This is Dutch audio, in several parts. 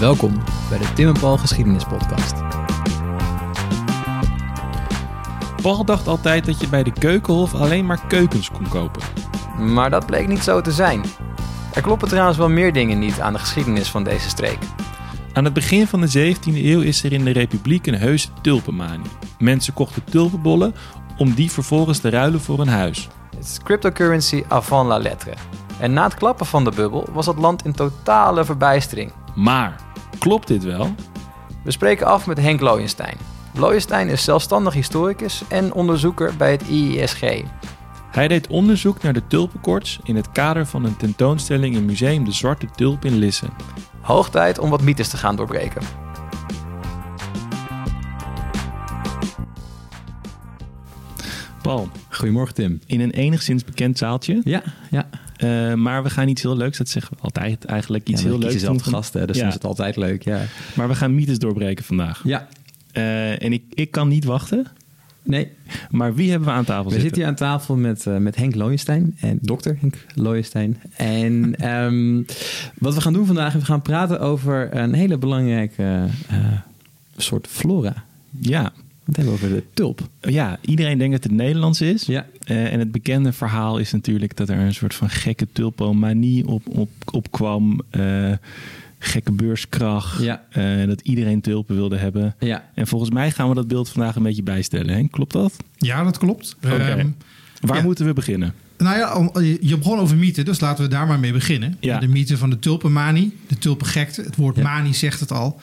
Welkom bij de Tim en Paul Geschiedenis Podcast. Paul dacht altijd dat je bij de Keukenhof alleen maar keukens kon kopen. Maar dat bleek niet zo te zijn. Er kloppen trouwens wel meer dingen niet aan de geschiedenis van deze streek. Aan het begin van de 17e eeuw is er in de Republiek een heuse tulpenmanie. Mensen kochten tulpenbollen om die vervolgens te ruilen voor een huis. Het is cryptocurrency avant la lettre. En na het klappen van de bubbel was het land in totale verbijstering. Maar, klopt dit wel? We spreken af met Henk Looyenstein. Looyenstein is zelfstandig historicus en onderzoeker bij het IISG. Hij deed onderzoek naar de tulpenkoorts in het kader van een tentoonstelling in Museum de Zwarte Tulp in Lisse. Hoog tijd om wat mythes te gaan doorbreken. Paul, Goedemorgen Tim. in een enigszins bekend zaaltje. Ja, ja. Eh, maar we gaan iets heel leuks, dat zeggen we altijd eigenlijk. Iets ja, heel leuks jezelf doen. gast, hè, dus Ja. dan is het altijd leuk. Ja. Maar we gaan mythes doorbreken vandaag. ja. Eh, en ik, ik kan niet wachten. Nee, Maar wie hebben we aan tafel we zitten? zitten hier aan tafel met, eh, met Henk Looyenstein en dokter Henk Looyenstein. En ehm, wat we gaan doen vandaag, we gaan praten over een hele belangrijke soort flora. Ja. We hebben over de tulp. ja, iedereen denkt dat het Nederlands is. Ja. Eh, en het bekende verhaal is natuurlijk dat er een soort van gekke tulpomanie op, op, opkwam. Eh, gekke beurskracht. Ja. Eh, dat iedereen tulpen wilde hebben. Ja. En volgens mij gaan we dat beeld vandaag een beetje bijstellen. Hè? Klopt dat? Ja, dat klopt. Oké. Ehm, Waar Ja. moeten we beginnen? nou ja, je begon over mythe, dus laten we daar maar mee beginnen. Ja. De mythe van de tulpenmanie, de tulpengekte. Het woord Ja. manie zegt het al.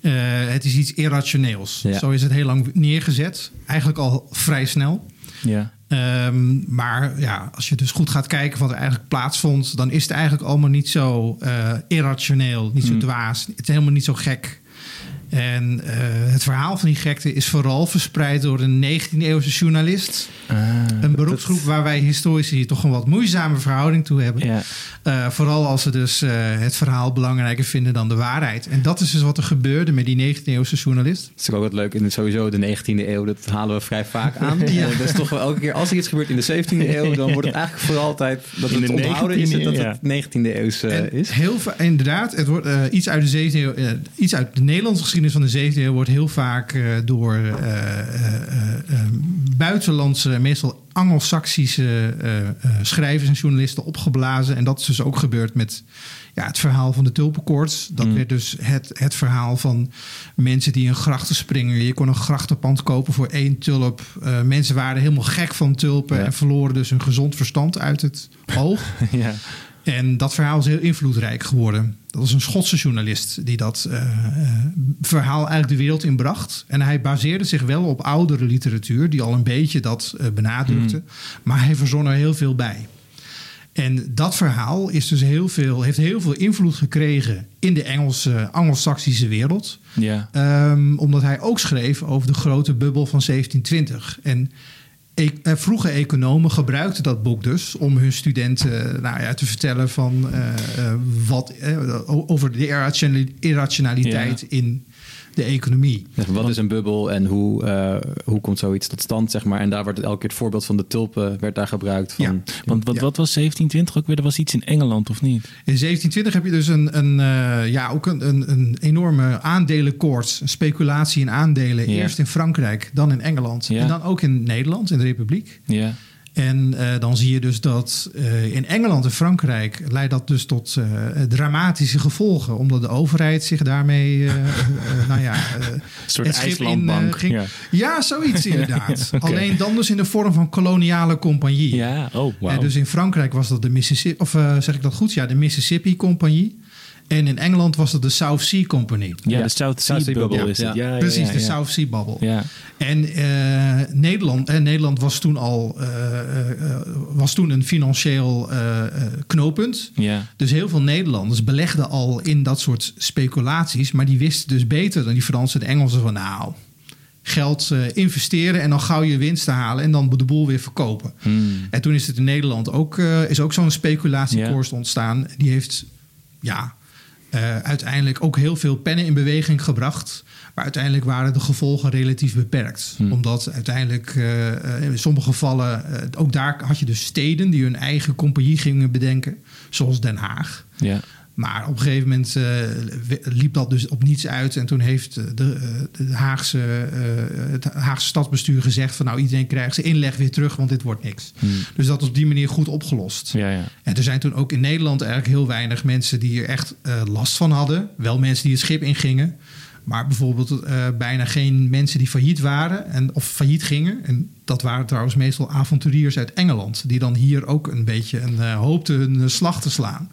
Eh, het is iets irrationeels. Ja. Zo is het heel lang neergezet. Eigenlijk al vrij snel. Ja. Ehm, maar ja, als je dus goed gaat kijken wat er eigenlijk plaatsvond, dan is het eigenlijk allemaal niet zo eh, irrationeel, niet zo Hmm. dwaas. Het is helemaal niet zo gek. En eh, het verhaal van die gekte is vooral verspreid door een 19e-eeuwse journalist. Ah, Een beroepsgroep waar wij historici toch een wat moeizame verhouding toe hebben. Eh, vooral als ze dus eh, het verhaal belangrijker vinden dan de waarheid. En dat is dus wat er gebeurde met die 19e-eeuwse journalist. Dat is ook wat leuk. In sowieso de 19e eeuw, dat halen we vrij vaak aan. Ja. Dat is toch wel elke keer, als er iets gebeurt in de 17e eeuw, dan wordt het eigenlijk voor altijd dat In het de onthouden is 19e, dat ja. het 19e eeuws eh, En is. Heel inderdaad, het wordt iets uit de 17e eeuw, iets uit de Nederlandse geschiedenis van de 17e eeuw wordt heel vaak eh, door eh, eh, buitenlandse, meestal Anglo-Saxische eh, schrijvers en journalisten opgeblazen. En dat is dus ook gebeurd met ja, het verhaal van de tulpenkoorts. Dat Mm. werd dus het, het verhaal van mensen die een grachten springen. Je kon een grachtenpand kopen voor één tulp. Mensen waren helemaal gek van tulpen Ja. en verloren dus hun gezond verstand uit het oog. ja. En dat verhaal is heel invloedrijk geworden. Dat was een Schotse journalist die dat eh, eh, verhaal eigenlijk de wereld inbracht. En hij baseerde zich wel op oudere literatuur, die al een beetje dat eh, benadrukte. Maar hij verzon er heel veel bij. En dat verhaal is dus heel veel, heeft heel veel invloed gekregen in de Engelse, Anglo-Saxische wereld. ja. Ehm, omdat hij ook schreef over de grote bubbel van 1720. En e- eh, vroege economen gebruikten dat boek dus om hun studenten nou ja, te vertellen van eh, eh, wat, eh, over de irrationali- irrationaliteit in de economie. Wat is een bubbel en hoe, eh, hoe komt zoiets tot stand, zeg maar. En daar wordt het elke keer het voorbeeld van de tulpen werd daar gebruikt. Van, Ja. Want wat, Ja. wat was 1720 ook weer? Er was iets in Engeland, of niet? In 1720 heb je dus een, een, eh, ja, ook een, een, een enorme aandelenkoorts, speculatie in aandelen. Ja. Eerst in Frankrijk, dan in Engeland Ja. en dan ook in Nederland, in de Republiek. Ja. En eh, dan zie je dus dat eh, in Engeland en Frankrijk leidt dat dus tot eh, dramatische gevolgen. Omdat de overheid zich daarmee, nou ja... Een soort IJslandbank. in, ging. ja. Ja, zoiets inderdaad. Alleen dan dus in de vorm van koloniale compagnie. ja, oh. En dus in Frankrijk was dat de Mississippi... Of zeg ik dat goed? Ja, de Mississippi Compagnie. En in Engeland was dat de South Sea Company. ja, de South Sea, Bubble Bubble, is ja. het. Ja, Precies, de. South Sea Bubble. Ja, En eh, Nederland, eh, Nederland was toen al eh, was toen een financieel eh, eh, knooppunt. ja. Dus heel veel Nederlanders belegden al in dat soort speculaties. Maar die wisten dus beter dan die Fransen en de Engelsen van nou, geld eh, investeren en dan gauw je winst te halen en dan de boel weer verkopen. Hmm. En toen is het in Nederland ook, eh, is ook zo'n speculatiekoers ontstaan. Die heeft ja, eh, uiteindelijk ook heel veel pennen in beweging gebracht. Maar uiteindelijk waren de gevolgen relatief beperkt. Hmm. Omdat uiteindelijk eh, eh, in sommige gevallen, ook daar had je dus steden die hun eigen compagnie gingen bedenken. Zoals Den Haag. ja. Maar op een gegeven moment eh, liep dat dus op niets uit. En toen heeft eh, de, eh, de Haagse, het Haagse stadsbestuur gezegd... van nou iedereen krijgt zijn inleg weer terug, want dit wordt niks. Dus dat is op die manier goed opgelost. Ja, ja. En er zijn toen ook in Nederland eigenlijk heel weinig mensen die er echt last van hadden. Wel mensen die het schip ingingen. Maar bijvoorbeeld bijna geen mensen die failliet waren en, of failliet gingen. En dat waren trouwens meestal avonturiers uit Engeland. Die dan hier ook een beetje een, hoopten hun slag te slaan.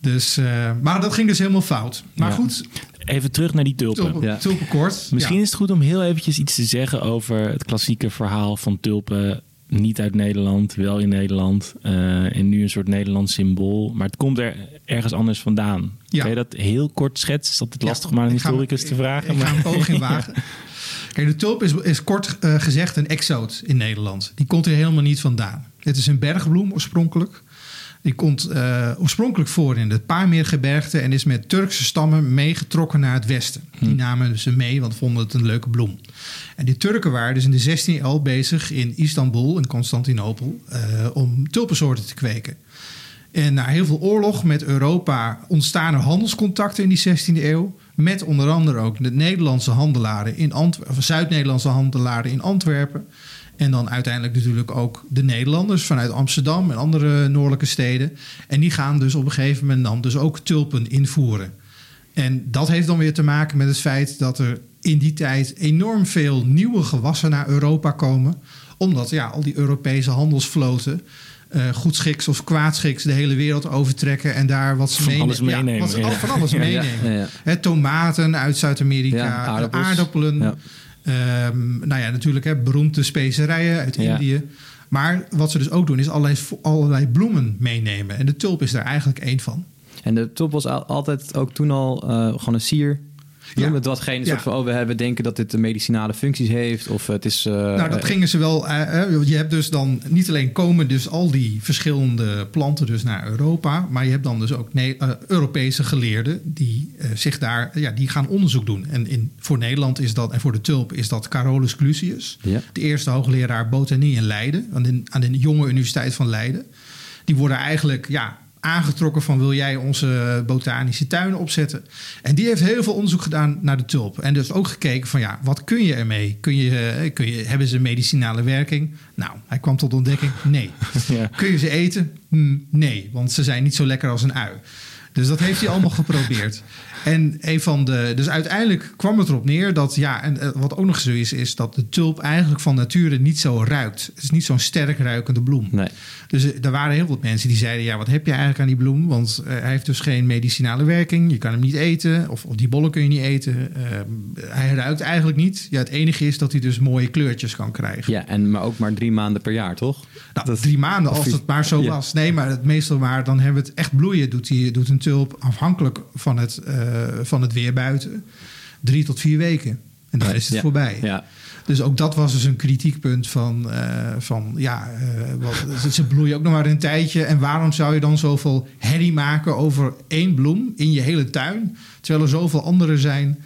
Dus, eh, maar dat ging dus helemaal fout. Maar Ja. goed, Even terug naar die tulpen. tulpen, Ja. tulpenkort. Misschien Ja. is het goed om heel eventjes iets te zeggen over het klassieke verhaal van tulpen. Niet uit Nederland, wel in Nederland. eh, en nu een soort Nederlands symbool. Maar het komt er ergens anders vandaan. Ja. Kan je dat heel kort schetsen? Is dat het Ja, lastig om aan een historicus te vragen? Ik, ik ga maar- een poging wagen. Kijk, de tulp is, is kort eh, gezegd een exoot in Nederland. Die komt er helemaal niet vandaan. Het is een bergbloem oorspronkelijk. Die komt eh, oorspronkelijk voor in het Paarmeergebergte en is met Turkse stammen meegetrokken naar het westen. Die namen ze mee, want vonden het een leuke bloem. En die Turken waren dus in de 16e eeuw bezig in Istanbul en Constantinopel eh, om tulpensoorten te kweken. En na heel veel oorlog met Europa ontstaan er handelscontacten in die 16e eeuw. Met onder andere ook de Nederlandse handelaren in Antwerpen, Zuid-Nederlandse handelaren in Antwerpen. En dan uiteindelijk natuurlijk ook de Nederlanders vanuit Amsterdam en andere noordelijke steden. En die gaan dus op een gegeven moment dan dus ook tulpen invoeren. En dat heeft dan weer te maken met het feit dat er in die tijd enorm veel nieuwe gewassen naar Europa komen. Omdat ja, al die Europese handelsvloten eh goedschiks of kwaadschiks de hele wereld overtrekken en daar wat ze Van meenemen. alles meenemen, Ja, wat ze ja. van alles meenemen. Ja, tomaten uit Zuid-Amerika, aardappelen. Ehm, nou ja, natuurlijk hè, beroemde specerijen uit Ja. Indië. Maar wat ze dus ook doen is allerlei, allerlei bloemen meenemen. En de tulp is daar eigenlijk één van. En de top was al- altijd ook toen al eh, gewoon een sier. Ja. Met wat geen soort van, oh, we hebben denken dat dit de medicinale functies heeft. Of het is... eh, nou, dat gingen ze wel. eh, eh, je hebt dus dan niet alleen komen dus al die verschillende planten dus naar Europa, maar je hebt dan dus ook Ne- eh, Europese geleerden die eh, zich daar, ja, die gaan onderzoek doen. En in, voor Nederland is dat en voor de tulp is dat Carolus Clusius, de eerste hoogleraar botanie in Leiden, aan de, aan de jonge universiteit van Leiden. Die worden eigenlijk ja, aangetrokken van wil jij onze botanische tuin opzetten. En die heeft heel veel onderzoek gedaan naar de tulp. En dus ook gekeken van ja, wat kun je ermee? Kun je, eh, kun je, hebben ze medicinale werking? Nou, hij kwam tot ontdekking, nee. Ja. Kun je ze eten? Hm, nee, want ze zijn niet zo lekker als een ui. Dus dat heeft hij allemaal geprobeerd. En een van de. Dus uiteindelijk kwam het erop neer dat. Ja, en eh, wat ook nog zo is, is dat de tulp eigenlijk van nature niet zo ruikt. Het is niet zo'n sterk ruikende bloem. Nee. Dus eh, er waren heel wat mensen die zeiden: Ja, wat heb je eigenlijk aan die bloem? Want eh, hij heeft dus geen medicinale werking. Je kan hem niet eten. Of, of die bollen kun je niet eten. Hij ruikt eigenlijk niet. Ja, het enige is dat hij dus mooie kleurtjes kan krijgen. Ja, en, maar ook maar drie maanden per jaar, toch? Nou, drie maanden als het maar zo ja. was. Nee, maar het meestal maar dan hebben we het echt bloeien. Doet, die, doet een tulp afhankelijk van het, van het weer buiten. Drie tot vier weken. En dan is het Ja. voorbij. Ja. Dus ook dat was dus een kritiekpunt van, eh, van ja, eh, wat, ze bloeien ook nog maar een tijdje. En waarom zou je dan zoveel herrie maken over één bloem in je hele tuin? Terwijl er zoveel andere zijn.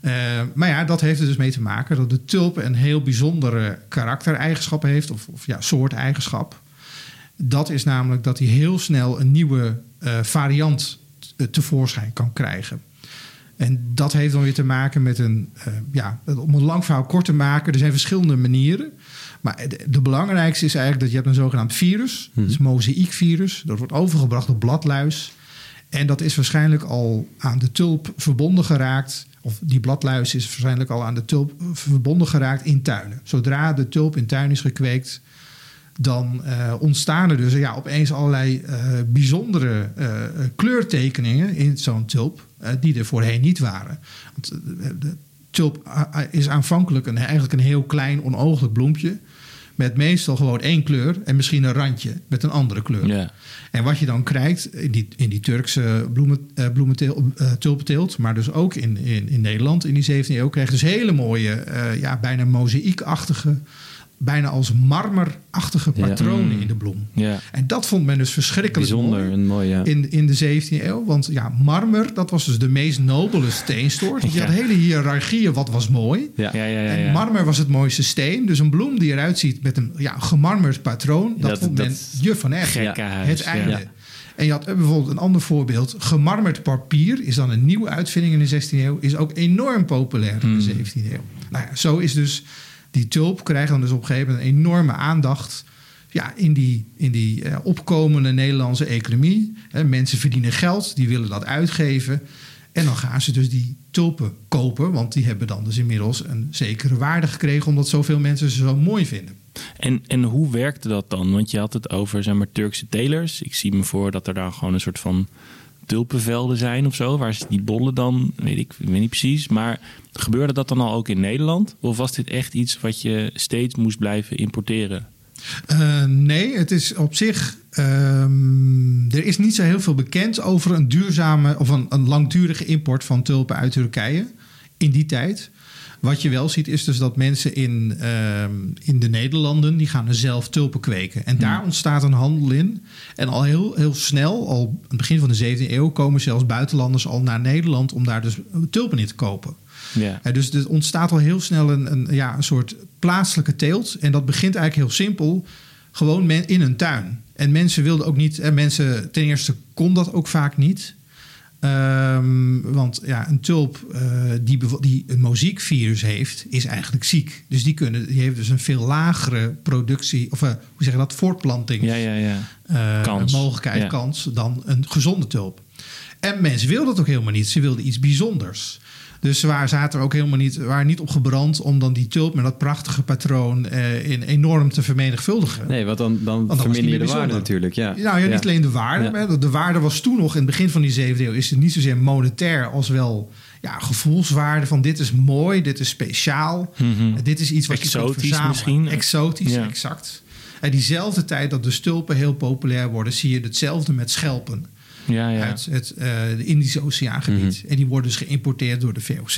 Eh, maar ja, dat heeft er dus mee te maken dat de tulp een heel bijzondere karaktereigenschap heeft, of, of ja, soorteigenschap. Dat is namelijk dat hij heel snel een nieuwe eh, variant eh, tevoorschijn kan krijgen. En dat heeft dan weer te maken met een, eh, ja, om een lang verhaal kort te maken, er zijn verschillende manieren. Maar de, de belangrijkste is eigenlijk dat je hebt een zogenaamd virus, dat is een mozaïekvirus. Dat wordt overgebracht op bladluis. En dat is waarschijnlijk al aan de tulp verbonden geraakt. Of die bladluis is waarschijnlijk al aan de tulp verbonden geraakt in tuinen. Zodra de tulp in tuin is gekweekt, dan eh, ontstaan er dus ja, opeens allerlei eh, bijzondere kleurtekeningen in zo'n tulp, die er voorheen niet waren. Want eh, de tulp ah, is aanvankelijk een, eigenlijk een heel klein, onooglijk bloempje. Met meestal gewoon één kleur en misschien een randje met een andere kleur. Ja. En wat je dan krijgt in die, in die Turkse bloemen, eh, bloementeel, eh, tulpenteelt, maar dus ook in, in, in Nederland in die 17e eeuw, krijg je dus hele mooie, eh, ja, bijna mozaïekachtige, bijna als marmerachtige patronen Mm. in de bloem. Ja. En dat vond men dus verschrikkelijk Bijzonder. mooi Een mooie, ja. in, in de 17e eeuw. Want ja, marmer, dat was dus de meest nobele steensoort. Want je had hele hiërarchieën, wat was mooi. ja. Ja, ja, En marmer was het mooiste steen. Dus een bloem die eruit ziet met een ja, gemarmerd patroon. Dat, Dat- vond men dat- je van echt. Het einde. En je had bijvoorbeeld een ander voorbeeld. Gemarmerd papier is dan een nieuwe uitvinding in de 16e eeuw. Is ook enorm populair in de 17e eeuw. Nou ja, zo is dus die tulp krijgt dan dus op een gegeven moment een enorme aandacht ja, in die, in die eh, opkomende Nederlandse economie. Hè, mensen verdienen geld, die willen dat uitgeven. En dan gaan ze dus die tulpen kopen, want die hebben dan dus inmiddels een zekere waarde gekregen, omdat zoveel mensen ze zo mooi vinden. En, en hoe werkte dat dan? Want je had het over zeg maar, Turkse telers. Ik zie me voor dat er dan gewoon een soort van tulpenvelden zijn of zo. Waar ze die bollen dan, weet ik, weet niet precies. Maar gebeurde dat dan al ook in Nederland? Of was dit echt iets wat je steeds moest blijven importeren? Uh, nee, het is op zich. Um, er is niet zo heel veel bekend over een duurzame of een langdurige import van tulpen uit Turkije in die tijd. Wat je wel ziet is dus dat mensen in, uh, in de Nederlanden... die gaan er zelf tulpen kweken. En daar ontstaat een handel in. En al heel, heel snel, al aan het begin van de 17e eeuw... komen zelfs buitenlanders al naar Nederland... om daar dus tulpen in te kopen. Ja. Uh, dus er ontstaat al heel snel een, een, ja, een soort plaatselijke teelt. En dat begint eigenlijk heel simpel. Gewoon men, in een tuin. En mensen wilden ook niet... En mensen, ten eerste kon dat ook vaak niet... Um, want ja, een tulp uh, die, die een muziekvirus heeft, is eigenlijk ziek. Dus die, kunnen, die heeft dus een veel lagere productie, of uh, hoe zeg je dat, voortplanting. Ja, ja, ja. Uh, kans. Mogelijkheid, kans dan een gezonde tulp. En mensen wilden dat ook helemaal niet. Ze wilden iets bijzonders. Dus ze waren, zaten er ook helemaal niet, waren niet op gebrand om dan die tulp met dat prachtige patroon eh, in enorm te vermenigvuldigen. Nee, want dan, dan verminder niet je de waarde natuurlijk. Ja. Nou ja, niet alleen de waarde. Ja. maar De waarde was toen nog, in het begin van die zevende eeuw... is het niet zozeer monetair als wel ja, gevoelswaarde... van dit is mooi, dit is speciaal. Mhm. Dit is iets wat je kunt Exotisch verzamelen. misschien. Exotisch, Ja. exact. En diezelfde tijd dat de stulpen heel populair worden... zie je hetzelfde met schelpen Ja, ja. uit het eh, Indische Oceaangebied. En die worden dus geïmporteerd door de VOC.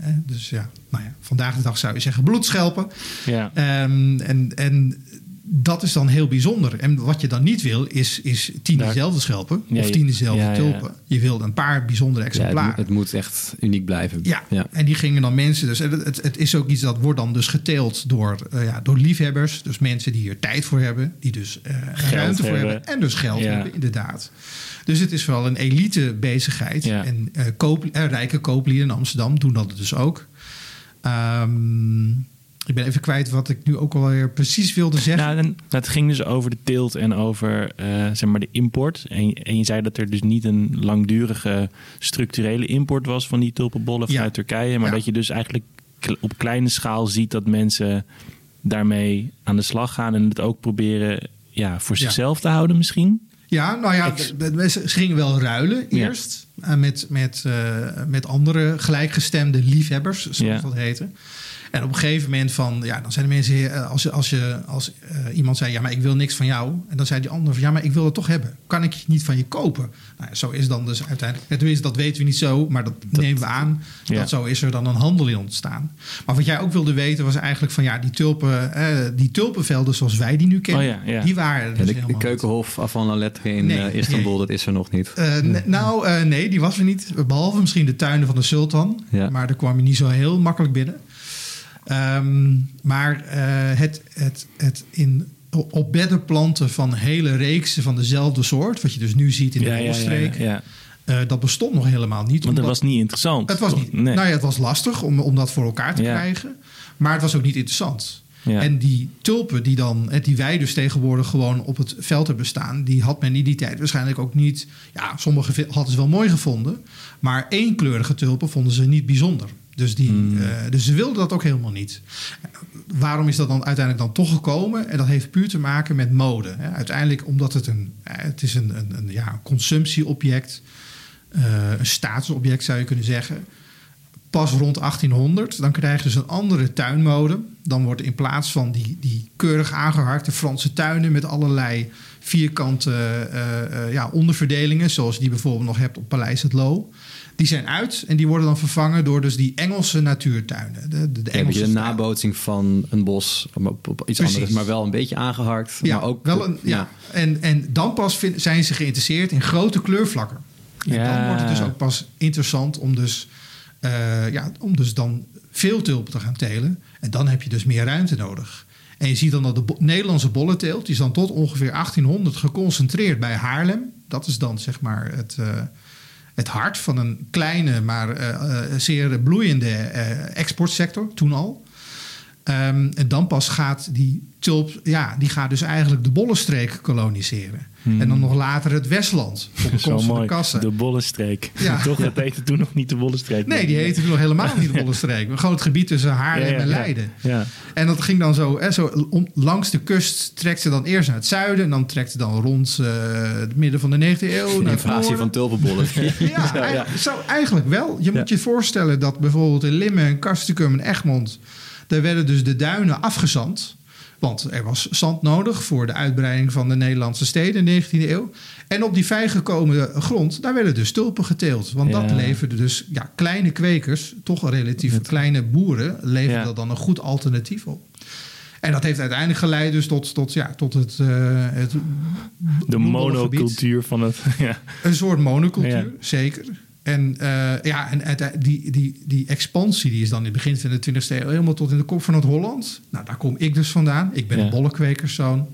Hè? Dus ja, nou ja, vandaag de dag zou je zeggen bloedschelpen. ja. Ehm, en, en dat is dan heel bijzonder. En wat je dan niet wil, is, is tien Daar- dezelfde schelpen Ja, of tien dezelfde ja, ja. tulpen. Je wil een paar bijzondere het, exemplaren. moet- het moet echt uniek blijven. Ja, ja. en die gingen dan mensen dus. Het, het, het is ook iets dat wordt dan dus geteeld door, ja, door liefhebbers. Dus mensen die hier tijd voor hebben, die dus eh, ruimte voor hebben. en dus geld hebben, inderdaad. Dus het is vooral een elite bezigheid. Ja. En eh, koop, eh, rijke kooplieden in Amsterdam doen dat dus ook. Ehm, ik ben even kwijt wat ik nu ook alweer precies wilde zeggen. Nou, dan, het ging dus over de teelt en over eh, zeg maar de import. En, en je zei dat er dus niet een langdurige structurele import was van die tulpenbollen Ja. vanuit Turkije. Maar Ja. dat je dus eigenlijk op kleine schaal ziet dat mensen daarmee aan de slag gaan. En het ook proberen ja, voor Ja. zichzelf te houden misschien. Ja, nou ja, ze gingen wel ruilen eerst. eh, met, met, eh, met andere gelijkgestemde liefhebbers, zoals Ja. dat heette. En op een gegeven moment van, ja, dan zijn de mensen, eh, als, je- als, je, als eh, iemand zei, ja, maar ik wil niks van jou. En dan zei die ander van, ja, maar ik wil het toch hebben. Kan ik niet van je kopen? Nou, ja, zo is dan dus uiteindelijk, ja, tenminste, dat weten we niet zo, maar dat, nemen we aan. Ja. Dat zo is er dan een handel in ontstaan. Maar wat jij ook wilde weten was eigenlijk van, ja, die, tulpen, eh, die tulpenvelden zoals wij die nu kennen, Oh ja, ja. die waren Ja, dus de, helemaal de keukenhof van La Lettre in Nee, Istanbul, nee. dat is er nog niet. Eh, nou, eh, nee, die was er niet. Behalve misschien de tuinen van de sultan. Ja. Maar daar kwam je niet zo heel makkelijk binnen. Ehm, maar eh, het, het, het in, op bedden planten van hele reeksen van dezelfde soort... wat je dus nu ziet in de ja, ja, eh, dat bestond nog helemaal niet. Want dat was niet interessant. het was toch? niet. Nee. Nou ja, het was lastig om, om dat voor elkaar te Ja. krijgen. Maar het was ook niet interessant. Ja. En die tulpen die, dan, eh, die wij dus tegenwoordig gewoon op het veld hebben staan... die had men in die tijd waarschijnlijk ook niet... Ja, sommige vi- hadden ze wel mooi gevonden. Maar eenkleurige tulpen vonden ze niet bijzonder. Dus, die, Hmm. eh, dus ze wilden dat ook helemaal niet. Waarom is dat dan uiteindelijk dan toch gekomen? En dat heeft puur te maken met mode. Hè. Uiteindelijk omdat het een, eh, het is een, een, een ja, consumptieobject... eh, een statusobject zou je kunnen zeggen pas rond 1800. Dan krijg je dus een andere tuinmode. Dan wordt in plaats van die, die keurig aangeharkte Franse tuinen... met allerlei vierkante ja, onderverdelingen... zoals je die bijvoorbeeld nog hebt op Paleis het Loo... die zijn uit en die worden dan vervangen door dus die Engelse natuurtuinen. De, de, de Ja, Engelse een nabootsing van een bos, op, op- iets Precies. anders, maar wel een beetje aangeharkt. Ja, maar ook, wel een, ja. En, en dan pas vind- zijn ze geïnteresseerd in grote kleurvlakken. En Ja. dan wordt het dus ook pas interessant om dus, eh, ja, om dus dan veel tulpen te gaan telen. En dan heb je dus meer ruimte nodig. En je ziet dan dat de bo- Nederlandse bollenteelt... die is dan tot ongeveer 1800 geconcentreerd bij Haarlem. Dat is dan zeg maar het, eh, het hart van een kleine, maar eh, zeer bloeiende eh, exportsector, toen al. Ehm, en dan pas gaat die tulp, ja, die gaat dus eigenlijk de Bollenstreek koloniseren. En dan nog later het Westland, op de Zo van de mooi. kassen. De Bollenstreek. Ja. Toch, dat heette toen nog niet de Bollenstreek. Nee, die heette toen nog helemaal niet de Bollenstreek. Maar gewoon het gebied tussen Haarlem Ja, ja, en. Leiden. Ja. En dat ging dan zo, hè, zo om- langs de kust trekt ze dan eerst naar het zuiden. En dan trekt ze dan rond eh, het midden van de 19e eeuw naar Invasie van tulpenbollen. Ja, eigenlijk- zo eigenlijk wel. Je moet je voorstellen dat bijvoorbeeld in Limmen en Castricum en Egmond... daar werden dus de duinen afgezand. Want er was zand nodig voor de uitbreiding van de Nederlandse steden in de 19e eeuw. En op die vrijgekomen grond, daar werden dus tulpen geteeld. Want dat leverde dus ja, kleine kwekers, toch relatief kleine boeren... leverden Ja. dat dan een goed alternatief op. En dat heeft uiteindelijk geleid dus tot, tot, ja, tot het, eh het De monocultuur van het... Ja. Een soort monocultuur, Ja. zeker. En eh, ja, en uite- die, die, die expansie die is dan in het begin van de 20e eeuw helemaal tot in de kop van het Holland. Nou, daar kom ik dus vandaan. Ik ben Ja. een bollenkwekerszoon.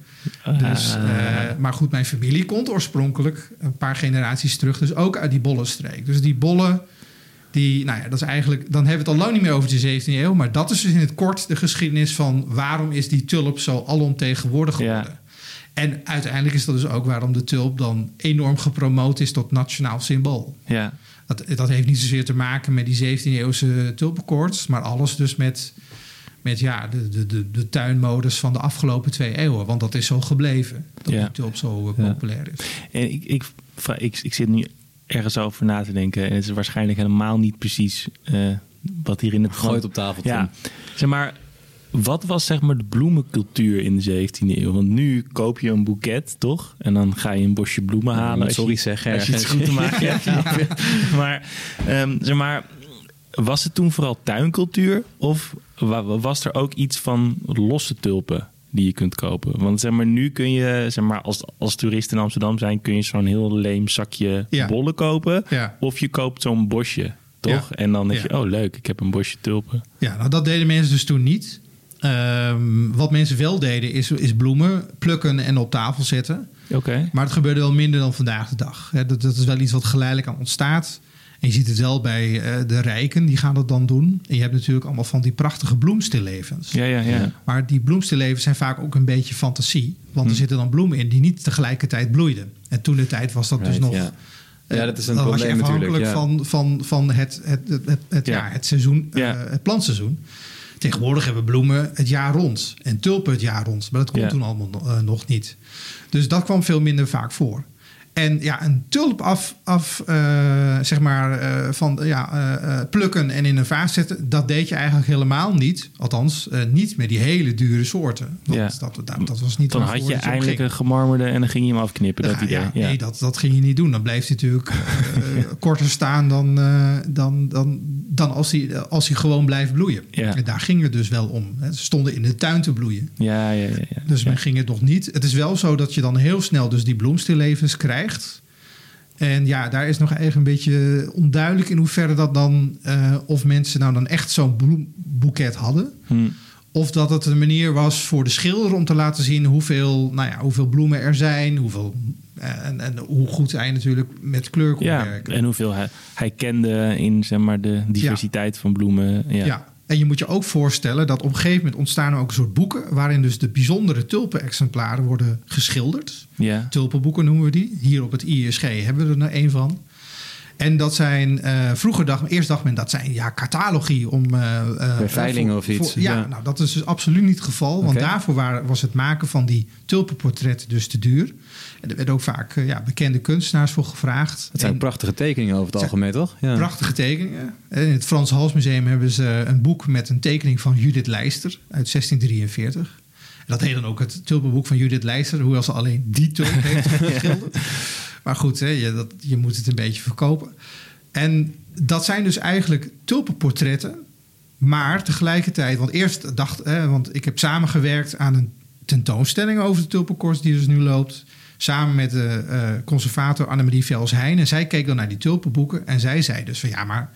Dus, Ah. eh, maar goed, mijn familie komt oorspronkelijk een paar generaties terug, dus ook uit die bollenstreek. Dus die bollen, die, nou ja, dat is eigenlijk, dan hebben we het al lang niet meer over de 17e eeuw, maar dat is dus in het kort de geschiedenis van waarom is die tulp zo alomtegenwoordig Ja. geworden. En uiteindelijk is dat dus ook waarom de tulp dan enorm gepromoot is tot nationaal symbool. ja. Dat, dat heeft niet zozeer te maken met die 17e-eeuwse tulpenkoorts, maar alles dus met, met ja, de, de, de, de tuinmodus van de afgelopen twee eeuwen. Want dat is zo gebleven, dat Ja. die tulp zo eh, Ja. populair is. En ik, ik, vra- ik, ik zit nu ergens over na te denken. En het is waarschijnlijk helemaal niet precies eh, wat hier in het... Gooit op tafel. Ja, zeg maar... Wat was zeg maar de bloemencultuur in de 17e eeuw? Want nu koop je een boeket, toch? En dan ga je een bosje bloemen halen. sorry zeg, Als je goed te maken hebt. Maar, ehm, zeg maar, was het toen vooral tuincultuur? Of wa- was er ook iets van losse tulpen die je kunt kopen? Want zeg maar, nu kun je, zeg maar, als, als toerist in Amsterdam zijn... kun je zo'n heel leem zakje Ja. bollen kopen. Ja. Of je koopt zo'n bosje, toch? En dan denk je, oh leuk, ik heb een bosje tulpen. Ja, nou dat deden mensen dus toen niet. Ehm, wat mensen wel deden is, is bloemen plukken en op tafel zetten. Oké. Maar het gebeurde wel minder dan vandaag de dag. Hè, Dat, dat is wel iets wat geleidelijk aan ontstaat. En je ziet het wel bij eh, de rijken, die gaan dat dan doen. En je hebt natuurlijk allemaal van die prachtige bloemstillevens. Ja, ja, ja. Maar die bloemstillevens zijn vaak ook een beetje fantasie. Want er zitten dan bloemen in die niet tegelijkertijd bloeiden. En toen de tijd was dat dus nog... ja. eh, Ja, dat is een dan was probleem je afhankelijk natuurlijk, ja. van, van, van het, het, het, het, het- Ja. ja. het seizoen, eh, Ja. het plantseizoen. Tegenwoordig hebben bloemen het jaar rond. En tulpen het jaar rond. Maar dat kon Ja. toen allemaal eh, nog niet. Dus dat kwam veel minder vaak voor. En ja, een tulp af, af eh, zeg maar, eh, van ja, eh, plukken en in een vaas zetten, dat deed je eigenlijk helemaal niet. Althans, niet met die hele dure soorten. Want Ja. dat, dat, dat was niet Dan had je eindelijk een gemarmerde en dan ging je hem afknippen, dat Ja, idee. ja. Nee, dat, dat ging je niet doen. Dan bleef hij natuurlijk korter staan dan, dan, dan, dan als, hij, als hij gewoon blijft bloeien. Ja. En daar ging het dus wel om. hè. Ze stonden in de tuin te bloeien. Ja, ja, ja. ja. Dus men ging het nog niet. Het is wel zo dat je dan heel snel dus die bloemstillevens krijgt. En ja, daar is nog eigenlijk een beetje onduidelijk in hoeverre dat dan... eh, of mensen nou dan echt zo'n bloemboeket hadden... Hm. Of dat het een manier was voor de schilder om te laten zien hoeveel, nou ja, hoeveel bloemen er zijn. Hoeveel, eh, en, en hoe goed hij natuurlijk met kleur kon Ja, werken. en hoeveel hij, hij kende in zeg maar, de diversiteit van bloemen. Ja. ja. En je moet je ook voorstellen dat op een gegeven moment ontstaan er ook een soort boeken... waarin dus de bijzondere tulpenexemplaren worden geschilderd. Ja. Tulpenboeken noemen we die. Hier op het ISG hebben we er een van. En dat zijn, eh, vroeger dacht, eerst dacht men dat zijn ja, catalogie om... eh, eh, Bij veilingen of iets, voor- ja, ja. nou dat is dus absoluut niet het geval. Want daarvoor waren, was het maken van die tulpenportretten dus te duur. En er werden ook vaak eh, ja, bekende kunstenaars voor gevraagd. Het zijn En- prachtige tekeningen over het algemeen, toch? Ja. Prachtige tekeningen. En In het Frans Halsmuseum hebben ze een boek met een tekening van Judith Leister uit 1643. En dat heet dan ook het tulpenboek van Judith Leister, hoewel ze alleen die tulp heeft geschilderd. Maar goed, hè, je, dat, je moet het een beetje verkopen. En dat zijn dus eigenlijk tulpenportretten. Maar tegelijkertijd, want eerst dacht, hè, want ik heb samengewerkt aan een tentoonstelling over de tulpenkorst die dus nu loopt. Samen met de eh, conservator Annemarie Vels-Heijn. En zij keek dan naar die tulpenboeken. En zij zei dus van ja, maar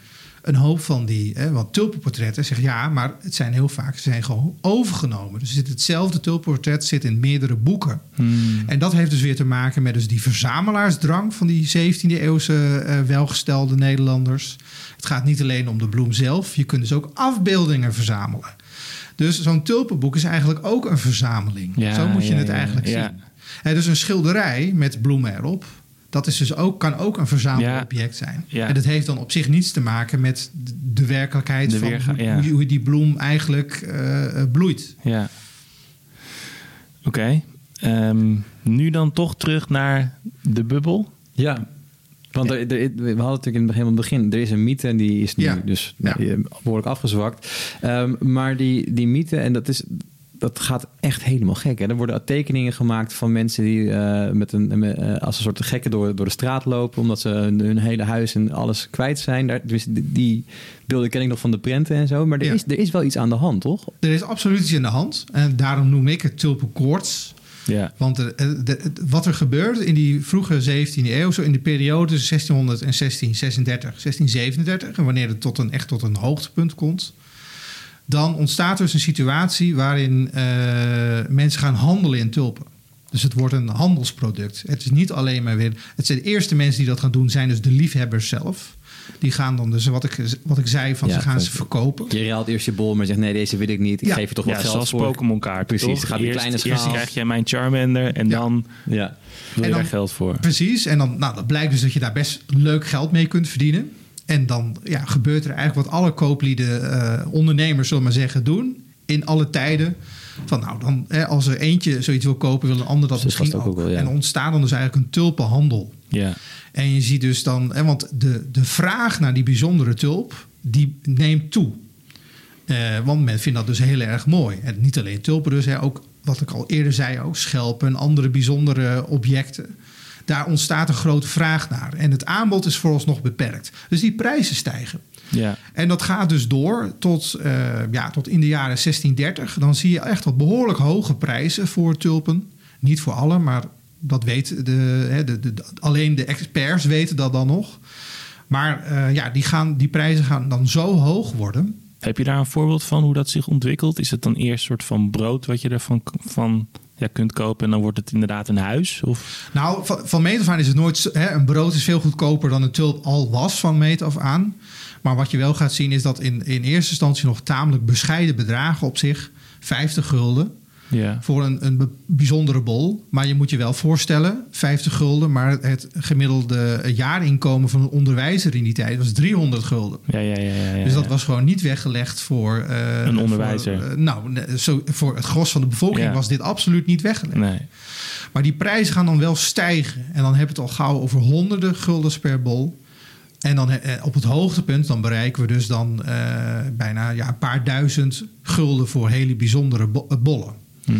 een hoop van die, hè, want tulpenportretten zeggen ja, maar het zijn heel vaak, ze zijn gewoon overgenomen. Dus zit hetzelfde tulpenportret zit in meerdere boeken. Hmm. En dat heeft dus weer te maken met dus die verzamelaarsdrang van die 17e eeuwse eh, welgestelde Nederlanders. Het gaat niet alleen om de bloem zelf, je kunt dus ook afbeeldingen verzamelen. Dus zo'n tulpenboek is eigenlijk ook een verzameling. Ja, Zo moet je ja, het eigenlijk ja. zien. Hè, dus een schilderij met bloemen erop, dat is dus ook, kan ook een verzamelobject zijn. Ja. En dat heeft dan op zich niets te maken met de werkelijkheid De van weerga- hoe, ja. hoe die- hoe die bloem eigenlijk eh, eh, bloeit. Ja. Oké. Ehm, nu dan toch terug naar de bubbel. Ja. Want er, er- we hadden natuurlijk in het begin, helemaal het begin, er is een mythe en die is nu Ja. dus Ja. nou, behoorlijk afgezwakt. Ehm, maar die, die mythe, en dat, is, dat gaat echt helemaal gek. Hè? Er worden tekeningen gemaakt van mensen die eh, met een, met, eh, als een soort gekken door, door de straat lopen, omdat ze hun, hun hele huis en alles kwijt zijn. Daar, dus die, die beelden ken ik nog van de prenten en zo. Maar er, Ja. is, er is wel iets aan de hand, toch? Er is absoluut iets in de hand. En daarom noem ik het tulpenkoorts. Ja. Want eh, de- de- wat er gebeurt in die vroege 17e eeuw, zo in de periode tussen 1600 en 1636, 1637, en wanneer het tot een, echt tot een hoogtepunt komt, dan ontstaat dus een situatie waarin eh, mensen gaan handelen in tulpen. Dus het wordt een handelsproduct. Het is niet alleen maar weer. Het zijn de eerste mensen die dat gaan doen, zijn dus de liefhebbers zelf. Die gaan dan dus, wat ik, wat ik zei, van Ja, ze gaan ze verkopen. Je raalt eerst je bol, maar zegt nee, deze wil ik niet. Ik Ja. geef je toch Ja, wat geld zoals voor. Pokémon kaarten. Precies, toch? gaat eerst, kleine Eerst schaal. krijg jij mijn Charmander en Ja. dan Ja. wil je En dan- daar geld voor. Precies, en dan, nou, dat blijkt dus dat je daar best leuk geld mee kunt verdienen. En dan ja, gebeurt er eigenlijk wat alle kooplieden, eh, ondernemers, zullen maar zeggen, doen. In alle tijden. Van nou, dan, hè, als er eentje zoiets wil kopen, wil een ander dat misschien ook. ook wel, ja. En ontstaat dan dus eigenlijk een tulpenhandel. Ja. En je ziet dus dan, hè, want de, de vraag naar die bijzondere tulp, die neemt toe. Eh, want men vindt dat dus heel erg mooi. En niet alleen tulpen dus, hè, ook wat ik al eerder zei, ook schelpen en andere bijzondere objecten. Daar ontstaat een grote vraag naar. En het aanbod is vooralsnog beperkt. Dus die prijzen stijgen. Ja. En dat gaat dus door tot, eh, ja, tot in de jaren 1630. Dan zie je echt wat behoorlijk hoge prijzen voor tulpen. Niet voor alle, maar dat weet de, hè, de, de, de- alleen de experts weten dat dan nog. Maar eh, ja, die, gaan, die prijzen gaan dan zo hoog worden. Heb je daar een voorbeeld van hoe dat zich ontwikkelt? Is het dan eerst een soort van brood wat je ervan van, ja, kunt kopen en dan wordt het inderdaad een huis? Of? Nou, van, van meet af aan is het nooit... Hè, een brood is veel goedkoper dan een tulp al was van meet af aan. Maar wat je wel gaat zien is dat in, in eerste instantie nog tamelijk bescheiden bedragen op zich. 50 gulden. Voor een, een bijzondere bol. Maar je moet je wel voorstellen, 50 gulden, maar het gemiddelde jaarinkomen van een onderwijzer in die tijd was 300 gulden. Ja, ja, ja, ja, ja, dus dat was gewoon niet weggelegd voor... eh, Een onderwijzer. voor, eh, nou, zo, voor het gros van de bevolking Ja. was dit absoluut niet weggelegd. Nee. Maar die prijzen gaan dan wel stijgen. En dan heb je het al gauw over honderden guldens per bol. En dan eh, op het hoogtepunt, dan bereiken we dus dan bijna ja, een paar duizend gulden voor hele bijzondere bo- bollen. Hm.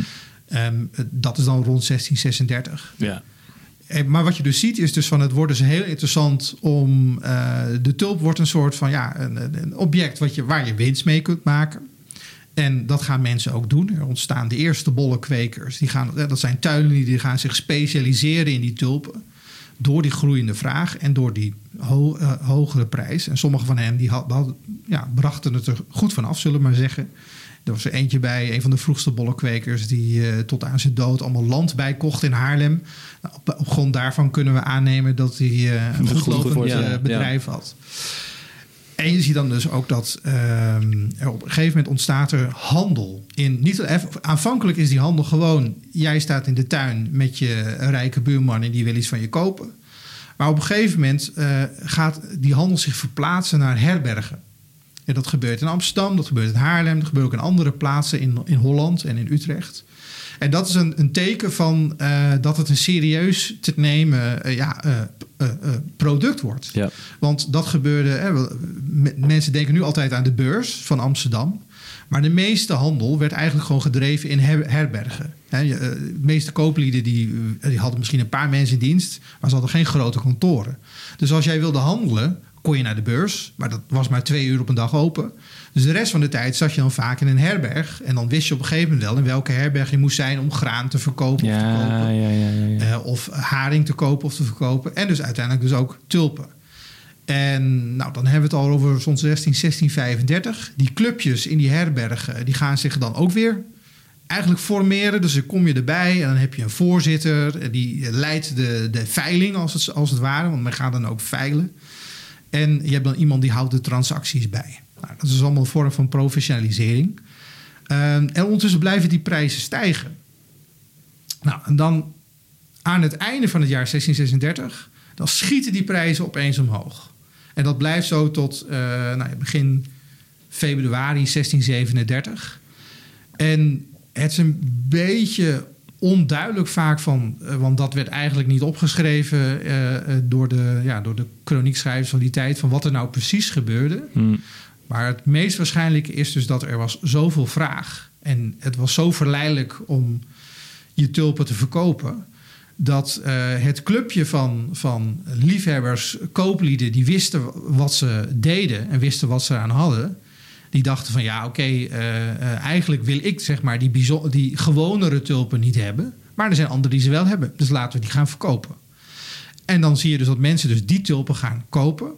Ehm, dat is dan rond 1636. Ja. Eh, Maar wat je dus ziet is dus van het wordt dus heel interessant om... eh, de tulp wordt een soort van ja, een, een- object wat je, waar je winst mee kunt maken. En dat gaan mensen ook doen. Er ontstaan de eerste bollenkwekers. Die gaan, eh, dat zijn tuinen die gaan zich specialiseren in die tulpen. Door die groeiende vraag en door die ho- hogere prijs. En sommige van hen die had, had- ja, brachten het er goed van af, zullen we maar zeggen. Er was er eentje bij, een van de vroegste bollenkwekers... die eh, tot aan zijn dood allemaal land bijkocht in Haarlem. Op, op grond daarvan kunnen we aannemen dat hij eh, een Een goed goedlopend eh, ja, bedrijf had. En je ziet dan dus ook dat ehm, er op een gegeven moment ontstaat er handel. In, niet, aanvankelijk is die handel gewoon... jij staat in de tuin met je rijke buurman... en die wil iets van je kopen. Maar op een gegeven moment gaat die handel zich verplaatsen naar herbergen. Dat gebeurt in Amsterdam, dat gebeurt in Haarlem... dat gebeurt ook in andere plaatsen in, in Holland en in Utrecht. En dat is een, een teken van eh, dat het een serieus te nemen eh, ja, eh, product wordt. Ja. Want dat gebeurde. Hè, mensen denken nu altijd aan de beurs van Amsterdam. Maar de meeste handel werd eigenlijk gewoon gedreven in her- herbergen. De meeste kooplieden die, die hadden misschien een paar mensen in dienst, maar ze hadden geen grote kantoren. Dus als jij wilde handelen, kon je naar de beurs, maar dat was maar twee uur op een dag open. Dus de rest van de tijd zat je dan vaak in een herberg. En dan wist je op een gegeven moment wel in welke herberg je moest zijn om graan te verkopen of te kopen. Ja, ja, ja, ja, ja. Eh, of haring te kopen of te verkopen. En dus uiteindelijk dus ook tulpen. En nou, dan hebben we het al over zo'n 16, 1635. Die clubjes in die herbergen, die gaan zich dan ook weer eigenlijk formeren. Dus dan kom je erbij en dan heb je een voorzitter. en Die leidt de, de veiling als het, als het ware, want men gaat dan ook veilen. En je hebt dan iemand die houdt de transacties bij. Nou, dat is allemaal een vorm van professionalisering. Ehm, en ondertussen blijven die prijzen stijgen. Nou, en dan aan het einde van het jaar 1636, dan schieten die prijzen opeens omhoog. En dat blijft zo tot eh, nou, begin februari 1637. En het is een beetje onduidelijk vaak van, eh, want dat werd eigenlijk niet opgeschreven eh, eh, door, de, ja, door de chroniekschrijvers van die tijd, van wat er nou precies gebeurde. Hm. Maar het meest waarschijnlijke is dus dat er was zoveel vraag en het was zo verleidelijk om je tulpen te verkopen. Dat het clubje van, van liefhebbers, kooplieden, die wisten wat ze deden en wisten wat ze aan hadden. Die dachten van ja, oké, eh, eh, eigenlijk wil ik zeg maar die, die gewonere tulpen niet hebben. Maar er zijn anderen die ze wel hebben. Dus laten we die gaan verkopen. En dan zie je dus dat mensen dus die tulpen gaan kopen.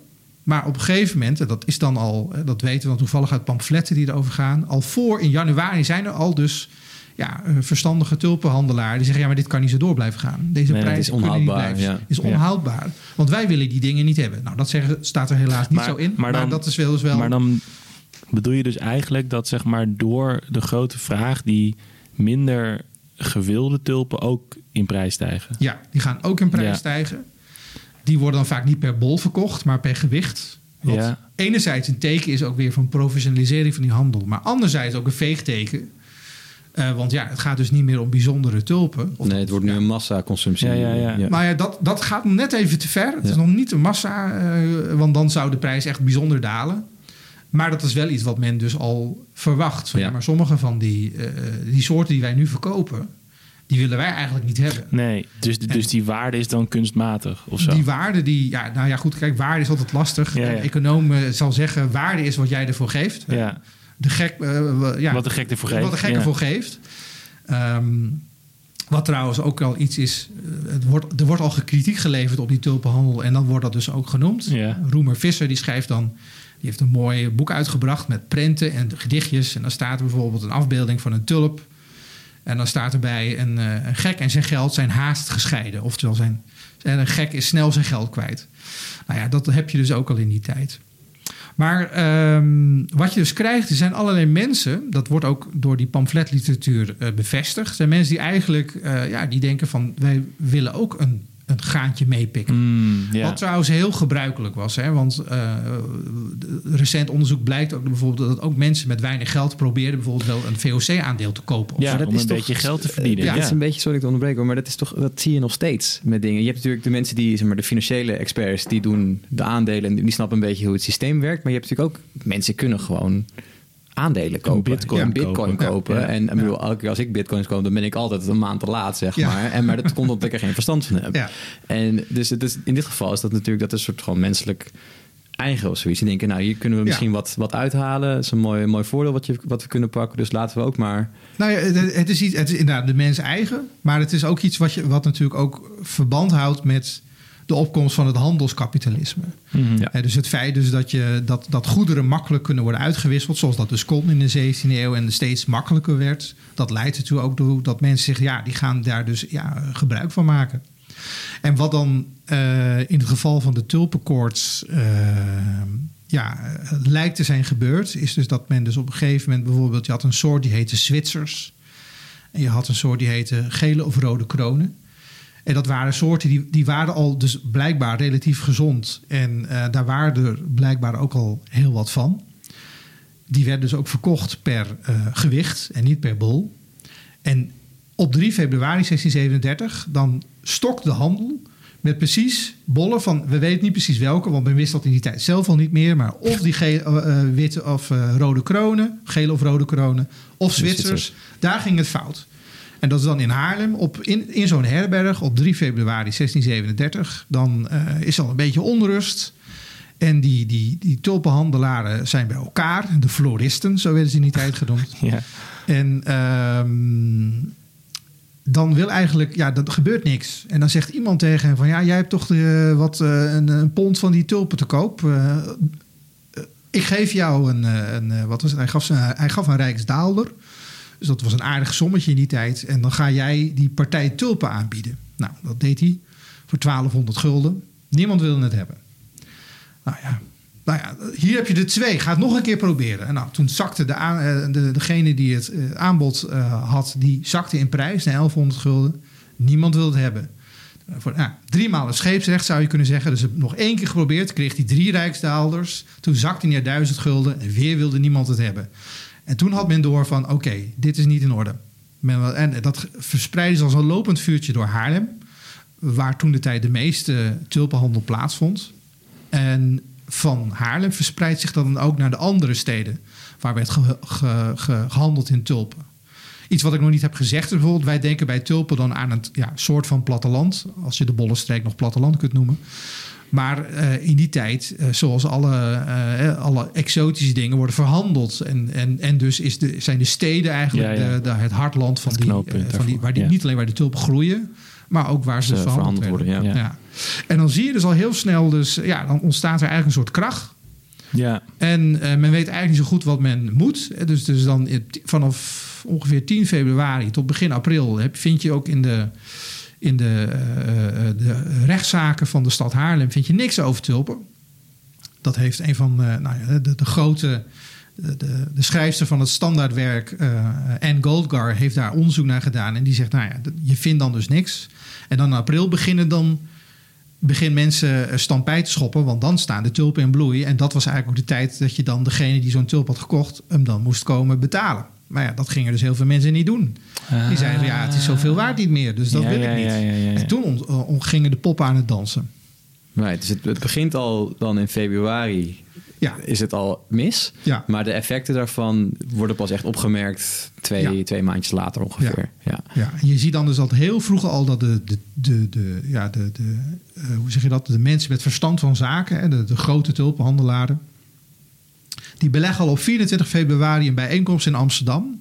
Maar op een gegeven moment, en dat is dan al, eh, dat weten we dan toevallig uit pamfletten die erover gaan. Al voor in januari zijn er al dus ja, verstandige tulpenhandelaren die zeggen: ja, maar dit kan niet zo door blijven gaan. Deze Nee, prijs is onhoudbaar, ja. is onhoudbaar. Want wij willen die dingen niet hebben. Nou, dat zeggen, staat er helaas niet Maar- zo in. Maar, maar dan- dat is wel dus wel. Maar dan bedoel je dus eigenlijk dat zeg maar door de grote vraag die minder gewilde tulpen ook in prijs stijgen. Ja, die gaan ook in prijs Ja. stijgen. Die worden dan vaak niet per bol verkocht, maar per gewicht. Wat Ja. enerzijds een teken is ook weer van professionalisering van die handel. Maar anderzijds ook een veegteken. Eh, want ja, het gaat dus niet meer om bijzondere tulpen. Of- Nee, het wordt nu een massaconsumptie. Ja, ja, ja. Maar ja, dat, dat gaat net even te ver. Het is Ja. nog niet een massa, eh, want dan zou de prijs echt bijzonder dalen. Maar dat is wel iets wat men dus al verwacht. Van, ja. Maar sommige van die, eh, die soorten die wij nu verkopen, die willen wij eigenlijk niet hebben. Nee, dus, dus die waarde is dan kunstmatig of zo. Die waarde, die, ja, nou ja, goed, kijk, waarde is altijd lastig. Ja, ja. Een econoom eh, zal zeggen, waarde is wat jij ervoor geeft. ja, De gek, eh, ja, wat de gek ervoor geeft. Wat de gek ervoor geeft. Ehm, wat trouwens ook al iets is, eh, het wordt, er wordt al kritiek geleverd op die tulpenhandel en dan wordt dat dus ook genoemd. Ja. Roemer Visser die schrijft dan, die heeft een mooi boek uitgebracht met prenten en gedichtjes. En dan staat er bijvoorbeeld een afbeelding van een tulp. En dan staat erbij een, eh, een gek en zijn geld zijn haast gescheiden. Oftewel, zijn, en een gek is snel zijn geld kwijt. Nou ja, dat heb je dus ook al in die tijd. Maar ehm, wat je dus krijgt, er zijn allerlei mensen, dat wordt ook door die pamfletliteratuur eh, bevestigd. Zijn mensen die eigenlijk eh, ja, die denken van wij willen ook een, een gaantje meepikken. Mm. Wat trouwens heel gebruikelijk was. Hè? Want eh, recent onderzoek blijkt ook bijvoorbeeld dat ook mensen met weinig geld probeerden bijvoorbeeld wel een VOC-aandeel te kopen. Ja, dat om is een toch- beetje geld te verdienen. Ja, Ja, het is een beetje, sorry ik te onderbreken, maar dat, is toch, dat zie je nog steeds met dingen. Je hebt natuurlijk de mensen die, zeg maar, de financiële experts, die doen de aandelen en die snappen een beetje hoe het systeem werkt. Maar je hebt natuurlijk ook mensen kunnen gewoon aandelen kopen. bitcoin een bitcoin kopen. kopen. Ja, En ik bedoel, als ik bitcoins koop, dan ben ik altijd een maand te laat, zeg Ja. maar. En, maar dat komt omdat ik er geen verstand van heb. Ja. En dus het is, in dit geval is dat natuurlijk dat is een soort gewoon menselijk eigen of zoiets. Die denken, nou, hier kunnen we Ja. misschien wat, wat uithalen. Het is een mooi, mooi voordeel wat, je, wat we kunnen pakken. Dus laten we ook maar... Nou ja, het, het is, iets, het is inderdaad de mens eigen. Maar het is ook iets wat, je, wat natuurlijk ook verband houdt met de opkomst van het handelskapitalisme. Mhm. Ja. Dus het feit dus dat, je, dat, dat goederen makkelijk kunnen worden uitgewisseld, zoals dat dus kon in de 17e eeuw en steeds makkelijker werd, dat leidt ertoe ook toe dat mensen zich, ja, die gaan daar dus ja, gebruik van maken. En wat dan eh, in het geval van de tulpenkoorts eh, ja, lijkt te zijn gebeurd, is dus dat men dus op een gegeven moment bijvoorbeeld, je had een soort die heette Zwitsers. En je had een soort die heette gele of rode kronen. En dat waren soorten die, die waren al dus blijkbaar relatief gezond. En eh, daar waren er blijkbaar ook al heel wat van. Die werden dus ook verkocht per eh, gewicht en niet per bol. En op 3 februari 1637 dan stokt de handel met precies bollen van, we weten niet precies welke, want men wist dat in die tijd zelf al niet meer, maar of die ge- eh, witte of rode kronen, gele of rode kronen, of Zwitsers, Zwitsers. daar ging het fout. En dat is dan in Haarlem, op, in, in zo'n herberg op 3 februari 1637. Dan eh, is al een beetje onrust. En die, die, die tulpenhandelaren zijn bij elkaar. De floristen, zo werden ze in die tijd genoemd. Ja. En ehm, dan wil eigenlijk, ja, dat gebeurt niks. En dan zegt iemand tegen hem van, ja, jij hebt toch de, wat, eh, een, een pond van die tulpen te koop. Eh, eh, ik geef jou een, eh, een eh, wat was het? Hij gaf, zijn, hij gaf een rijksdaalder. Dus dat was een aardig sommetje in die tijd. En dan ga jij die partij tulpen aanbieden. Nou, dat deed hij voor 1200 gulden. Niemand wilde het hebben. Nou ja, nou ja, hier heb je de twee. Ga het nog een keer proberen. En nou, toen zakte de, eh, de, degene die het eh, aanbod eh, had, die zakte in prijs naar 1100 gulden. Niemand wilde het hebben. Voor, nou, drie maal een scheepsrecht zou je kunnen zeggen. Dus nog één keer geprobeerd, kreeg hij drie rijksdaalders. Toen zakte hij naar 1000 gulden en weer wilde niemand het hebben. En toen had men door van, oké, dit is niet in orde. En dat verspreidde zich als een lopend vuurtje door Haarlem. Waar toen de tijd de meeste tulpenhandel plaatsvond. En van Haarlem verspreidt zich dat dan ook naar de andere steden. Waar werd ge- ge- ge- gehandeld in tulpen. Iets wat ik nog niet heb gezegd bijvoorbeeld... wij denken bij tulpen dan aan een ja, soort van platteland. Als je de Bollenstreek nog platteland kunt noemen. Maar eh, in die tijd, eh, zoals alle, eh, alle exotische dingen, worden verhandeld. En, en, en dus is de, zijn de steden eigenlijk Ja, ja. De, de- het hartland van Het die, van die waar die, ja. niet alleen waar de tulpen groeien, maar ook waar ze, Ze verhandeld, verhandeld worden, werden. ja. En dan zie je dus al heel snel, dus, ja, dan ontstaat er eigenlijk een soort kracht. Ja, En men weet eigenlijk niet zo goed wat men moet. Dus, dus dan vanaf ongeveer 10 februari tot begin april heb, vind je ook in de, in de, eh, de rechtszaken van de stad Haarlem vind je niks over tulpen. Dat heeft een van eh, nou ja, de, de grote. De, de, schrijfster van het standaardwerk, eh Anne Goldgar, heeft daar onderzoek naar gedaan. En die zegt: Nou ja, je vindt dan dus niks. En dan in april beginnen dan begin mensen stampij te schoppen, want dan staan de tulpen in bloei. En dat was eigenlijk ook de tijd dat je dan degene die zo'n tulp had gekocht, hem dan moest komen betalen. Maar ja, dat gingen dus heel veel mensen niet doen. Die zeiden ja, het is zoveel waard niet meer, dus dat Ja, wil ja, ik niet. ja, ja, ja, ja. En toen on- eh, on- gingen de poppen aan het dansen. Right, dus het, het begint al dan in februari. Ja. Is het al mis? Ja. Maar de effecten daarvan worden pas echt opgemerkt twee, Ja. twee maandjes later ongeveer. Ja. Ja, en je ziet dan dus dat heel vroeg al dat de, de, de, de, ja, de, de eh, hoe zeg je dat, de mensen met verstand van zaken, hè, de, de grote tulpenhandelaren, die beleggen al op 24 februari een bijeenkomst in Amsterdam.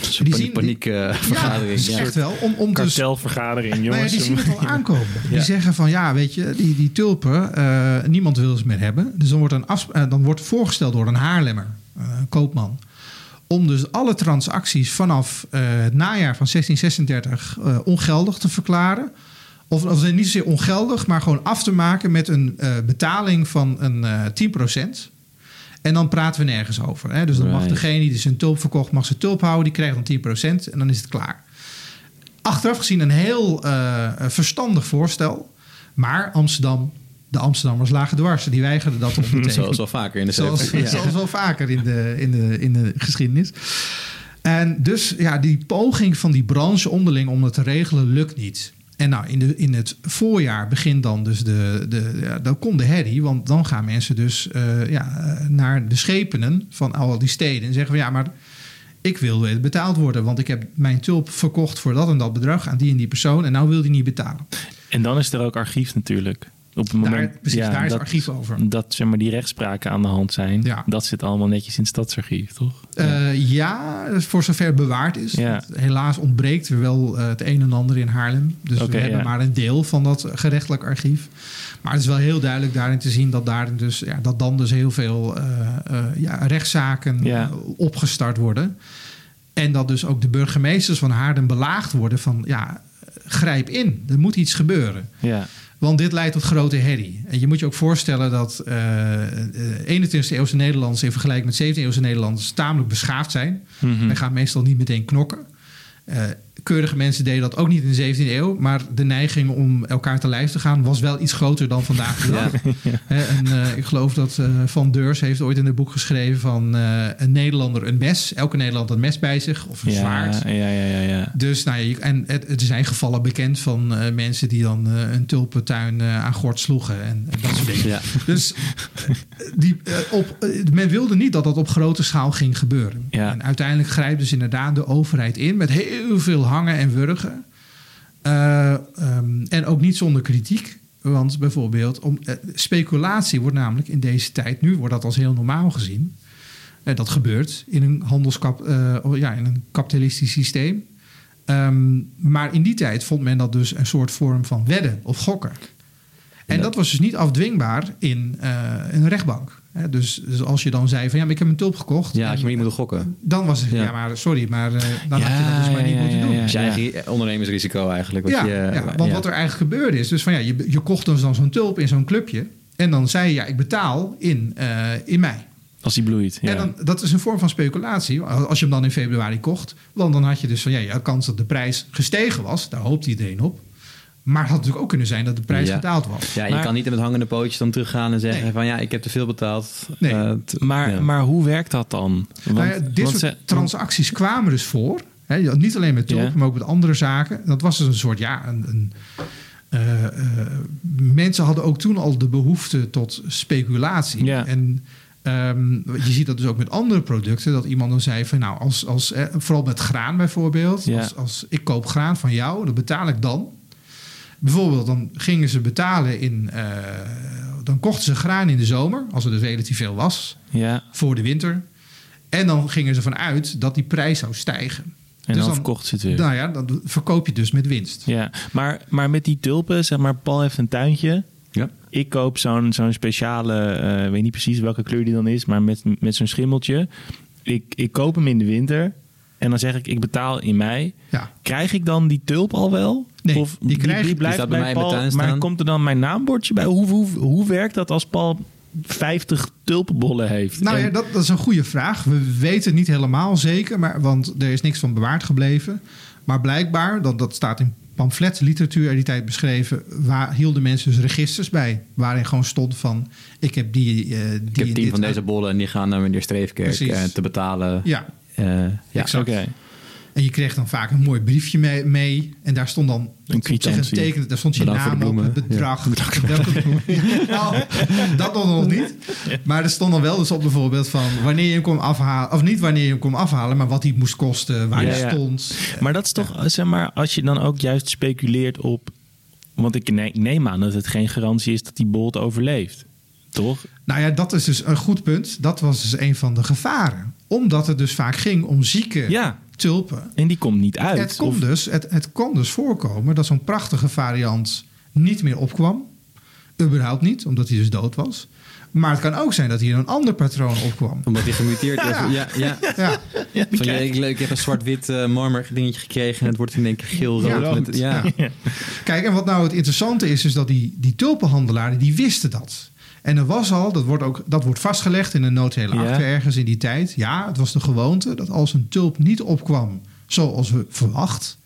Zo'n Die zien- paniek eh, vergadering. Ja, Ja. echt wel. Om, om dus kartelvergadering, Nou ja, jongens. die zien het al aankomen. Die zeggen van ja, weet je, die, die tulpen, eh, niemand wil ze meer hebben. Dus dan wordt, een eh, dan wordt voorgesteld door een Haarlemmer, eh, een koopman, om dus alle transacties vanaf eh, het najaar van 1636 eh, ongeldig te verklaren. Of, of niet zozeer ongeldig, maar gewoon af te maken met een eh, betaling van een eh 10%. En dan praten we nergens over. Hè? Dus dan mag degene die zijn tulp verkocht, mag zijn tulp houden. Die krijgt dan 10% en dan is het klaar achteraf gezien een heel eh, verstandig voorstel. Maar Amsterdam, de Amsterdammers lagen dwars. Die weigerden dat te ondertekenen. Zoals wel vaker in de Zoals, zoals wel vaker in de, in, de, in de geschiedenis. En dus ja, die poging van die branche onderling om dat te regelen lukt niet. En nou, in, de, in het voorjaar begint dan dus de, de ja, komt de herrie. Want dan gaan mensen dus eh, ja, eh, naar de schepenen van al die steden. En zeggen van ja, maar ik wil betaald worden. Want ik heb mijn tulp verkocht voor dat en dat bedrag aan die en die persoon. En nou wil die niet betalen. En dan is er ook archief natuurlijk. Op het moment, Daar, precies, ja, daar is dat, archief over. Dat zeg maar, die rechtspraken aan de hand zijn. Ja. Dat zit allemaal netjes in het stadsarchief, toch? Eh, ja, voor zover het bewaard is. Ja. Helaas ontbreekt er wel eh, het een en ander in Haarlem. Dus we hebben ja. maar een deel van dat gerechtelijk archief. Maar het is wel heel duidelijk daarin te zien dat, daarin dus, ja, dat dan dus heel veel eh, ja, rechtszaken Ja. opgestart worden. En dat dus ook de burgemeesters van Haarlem belaagd worden van ja, grijp in. Er moet iets gebeuren. Ja. Want dit leidt tot grote herrie. En je moet je ook voorstellen dat eh eh, 21e eeuwse Nederlanders in vergelijking met 17e eeuwse Nederlanders tamelijk beschaafd zijn. Mhm. Wij gaan meestal niet meteen knokken. Eh, keurige mensen deden dat ook niet in de 17e eeuw. Maar de neiging om elkaar te lijf te gaan was wel iets groter dan vandaag de dag. Hè, en eh, ik geloof dat eh, Van Deurs heeft ooit in een boek geschreven van eh, een Nederlander een mes. Elke Nederlander een mes bij zich of een Ja, zwaard. ja, ja, ja, ja. Dus nou, ja, je- en het, er zijn gevallen bekend van mensen die dan een tulpentuin aan gort sloegen en, en dat soort dingen. Ja. Dus die, op, men wilde niet dat dat op grote schaal ging gebeuren. Ja. En uiteindelijk grijpt dus inderdaad de overheid in met heel veel hangen en wurgen. Eh, ehm, en ook niet zonder kritiek. Want bijvoorbeeld, om, eh, speculatie wordt namelijk in deze tijd, nu wordt dat als heel normaal gezien. Eh, dat gebeurt in een handelskap, eh, ja, in een kapitalistisch systeem. Ehm, maar in die tijd vond men dat dus een soort vorm van wedden of gokken. En Ja. dat was dus niet afdwingbaar in een rechtbank. Hè, dus, dus als je dan zei van ja, maar ik heb een tulp gekocht. Ja, had je maar niet moeten gokken. Dan was het, ja, Ja. maar sorry, maar eh, dan had je Ja, dat dus maar ja, niet ja, moeten ja, doen. ja. Dus je eigen ondernemersrisico eigenlijk. Wat Ja, je, ja, want ja. wat er eigenlijk gebeurde is, dus van ja, je, je kocht dus dan zo'n tulp in zo'n clubje. En dan zei je, ja, ik betaal in, eh, in mei. Als die bloeit. Ja. En dan, dat is een vorm van speculatie. Als je hem dan in februari kocht, want dan had je dus van ja, ja, kans dat de prijs gestegen was. Daar hoopt iedereen op. Maar het had natuurlijk ook kunnen zijn dat de prijs Ja. gedaald was. Ja, je Maar- kan niet met hangende pootjes dan teruggaan en zeggen Nee. van ja, ik heb te veel betaald. Nee. Eh, t- maar, ja. maar hoe werkt dat dan? Want, Nou ja, dit want soort ze- transacties kwamen dus voor. Hè, niet alleen met tulpen, Ja. maar ook met andere zaken. Dat was dus een soort, ja, een, een, eh, eh, mensen hadden ook toen al de behoefte tot speculatie. Ja. En ehm, je ziet dat dus ook met andere producten. Dat iemand dan zei van, nou, als, als, eh, vooral met graan bijvoorbeeld. Ja. Als, als ik koop graan van jou, dan betaal ik dan. Bijvoorbeeld, dan gingen ze betalen in... eh, dan kochten ze graan in de zomer, als er dus relatief veel was ja, voor de winter. En dan gingen ze vanuit dat die prijs zou stijgen. en Dus dan dan- verkocht ze het weer. Nou ja, dan verkoop je dus met winst. Ja, maar, maar met die tulpen, zeg maar, Paul heeft een tuintje. Ja. Ik koop zo'n zo'n speciale, eh, ik weet niet precies welke kleur die dan is, maar met, met zo'n schimmeltje. Ik, ik koop hem in de winter en dan zeg ik, ik betaal in mei. Ja. Krijg ik dan die tulp al wel? Nee, of die krijg- die blijft staat bij bij, mij in mijn Paul, tuin maar staan. komt er dan mijn naambordje bij? Hoe, hoe, hoe werkt dat als Paul 50 tulpenbollen heeft? Nou En- ja, dat, dat is een goede vraag. We weten het niet helemaal zeker, maar, want er is niks van bewaard gebleven. Maar blijkbaar, dat, dat staat in pamfletliteratuur uit die tijd beschreven, waar hielden mensen dus registers bij. Waarin gewoon stond van, ik heb die... eh, die Ik heb en tien van deze bollen en die gaan naar meneer Streefkerk eh, te betalen. Ja, Eh, ja. Exact. En je kreeg dan vaak een mooi briefje mee. mee en daar stond dan Een teken. Daar stond je Bedankt naam op, het bedrag. welke nou, dat nog niet. Maar er stond dan wel dus op bijvoorbeeld van wanneer je hem kon afhalen. Of niet wanneer je hem kon afhalen, maar wat hij moest kosten, waar Ja, hij ja. stond. Maar dat is toch, zeg maar, als je dan ook juist speculeert op... Want ik ne- neem aan dat het geen garantie is dat die bolt overleeft. Toch? Nou ja, dat is dus een goed punt. Dat was dus een van de gevaren. Omdat het dus vaak ging om zieke Ja, tulpen. en die komt niet uit. Het kon, Of- dus, het, het kon dus voorkomen dat zo'n prachtige variant niet meer opkwam. Überhaupt niet, omdat hij dus dood was. Maar het kan ook zijn dat hier een ander patroon opkwam. Omdat hij gemuteerd is. Ja. Ja, ja. Ja, Van, ja, krijg- ik, ik heb een zwart-wit eh marmer dingetje gekregen en het wordt in één keer geel-rood. Ja. met- ja. Kijk, en wat nou het interessante is, is dat die, die tulpenhandelaren, die wisten dat. En er was al, dat wordt, ook, dat wordt vastgelegd in een Ja. akte ergens in die tijd. Ja, het was de gewoonte dat als een tulp niet opkwam zoals we verwacht,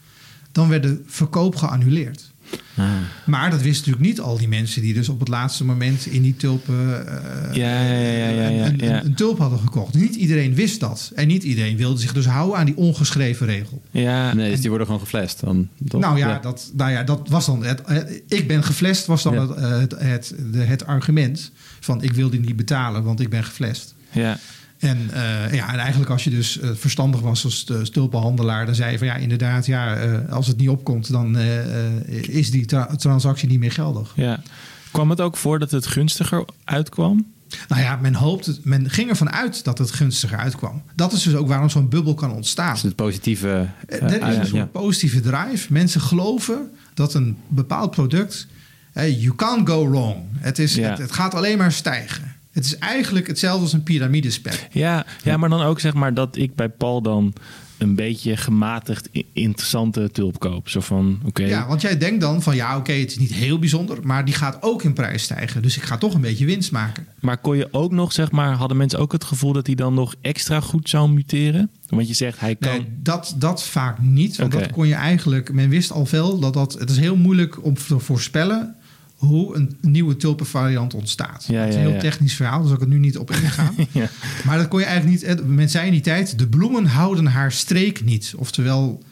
dan werd de verkoop geannuleerd. Ah. Maar dat wisten natuurlijk niet al die mensen die dus op het laatste moment in die tulpen eh, Ja, ja, ja, ja, ja, een, ja. een, een tulp hadden gekocht. Niet iedereen wist dat. En niet iedereen wilde zich dus houden aan die ongeschreven regel. Ja, Nee, dus die worden gewoon geflasht dan. toch? Nou ja, Dat, nou ja, dat was dan het. het- ik ben geflasht was dan Ja. het, eh, het, het, de- het argument van ik wil die niet betalen, want ik ben geflasht. ja. En, eh, ja, en eigenlijk als je dus eh, verstandig was als de stulpenhandelaar, dan zei je van ja, inderdaad, ja, eh, als het niet opkomt, dan is die tra- transactie niet meer geldig. ja. Kwam het ook voor dat het gunstiger uitkwam? Nou ja, men hoopt, het- men ging ervan uit dat het gunstiger uitkwam. Dat is dus ook waarom zo'n bubbel kan ontstaan. Dat is het positieve. Er is uit- een soort ja. positieve drive. Mensen geloven dat een bepaald product. Hey, you can't go wrong. Het, is, Ja. het, het gaat alleen maar stijgen. Het is eigenlijk hetzelfde als een piramidespel. Ja, ja, maar dan ook zeg maar dat ik bij Paul dan een beetje gematigd interessante tulp koop. Zo van, oké, Ja, want jij denkt dan van ja, oké, het is niet heel bijzonder, maar die gaat ook in prijs stijgen. Dus ik ga toch een beetje winst maken. maar kon je ook nog, zeg maar, hadden mensen ook het gevoel dat hij dan nog extra goed zou muteren? Want je zegt, hij kan... Nee, dat, dat vaak niet. Want dat kon je eigenlijk. Men wist al veel dat dat. Het is heel moeilijk om te voorspellen hoe een nieuwe tulpenvariant ontstaat. Ja, het is een heel ja. technisch verhaal, dus ik het nu niet op ingaan. Maar dat kon je eigenlijk niet. Men zei in die tijd: de bloemen houden haar streek niet. Oftewel,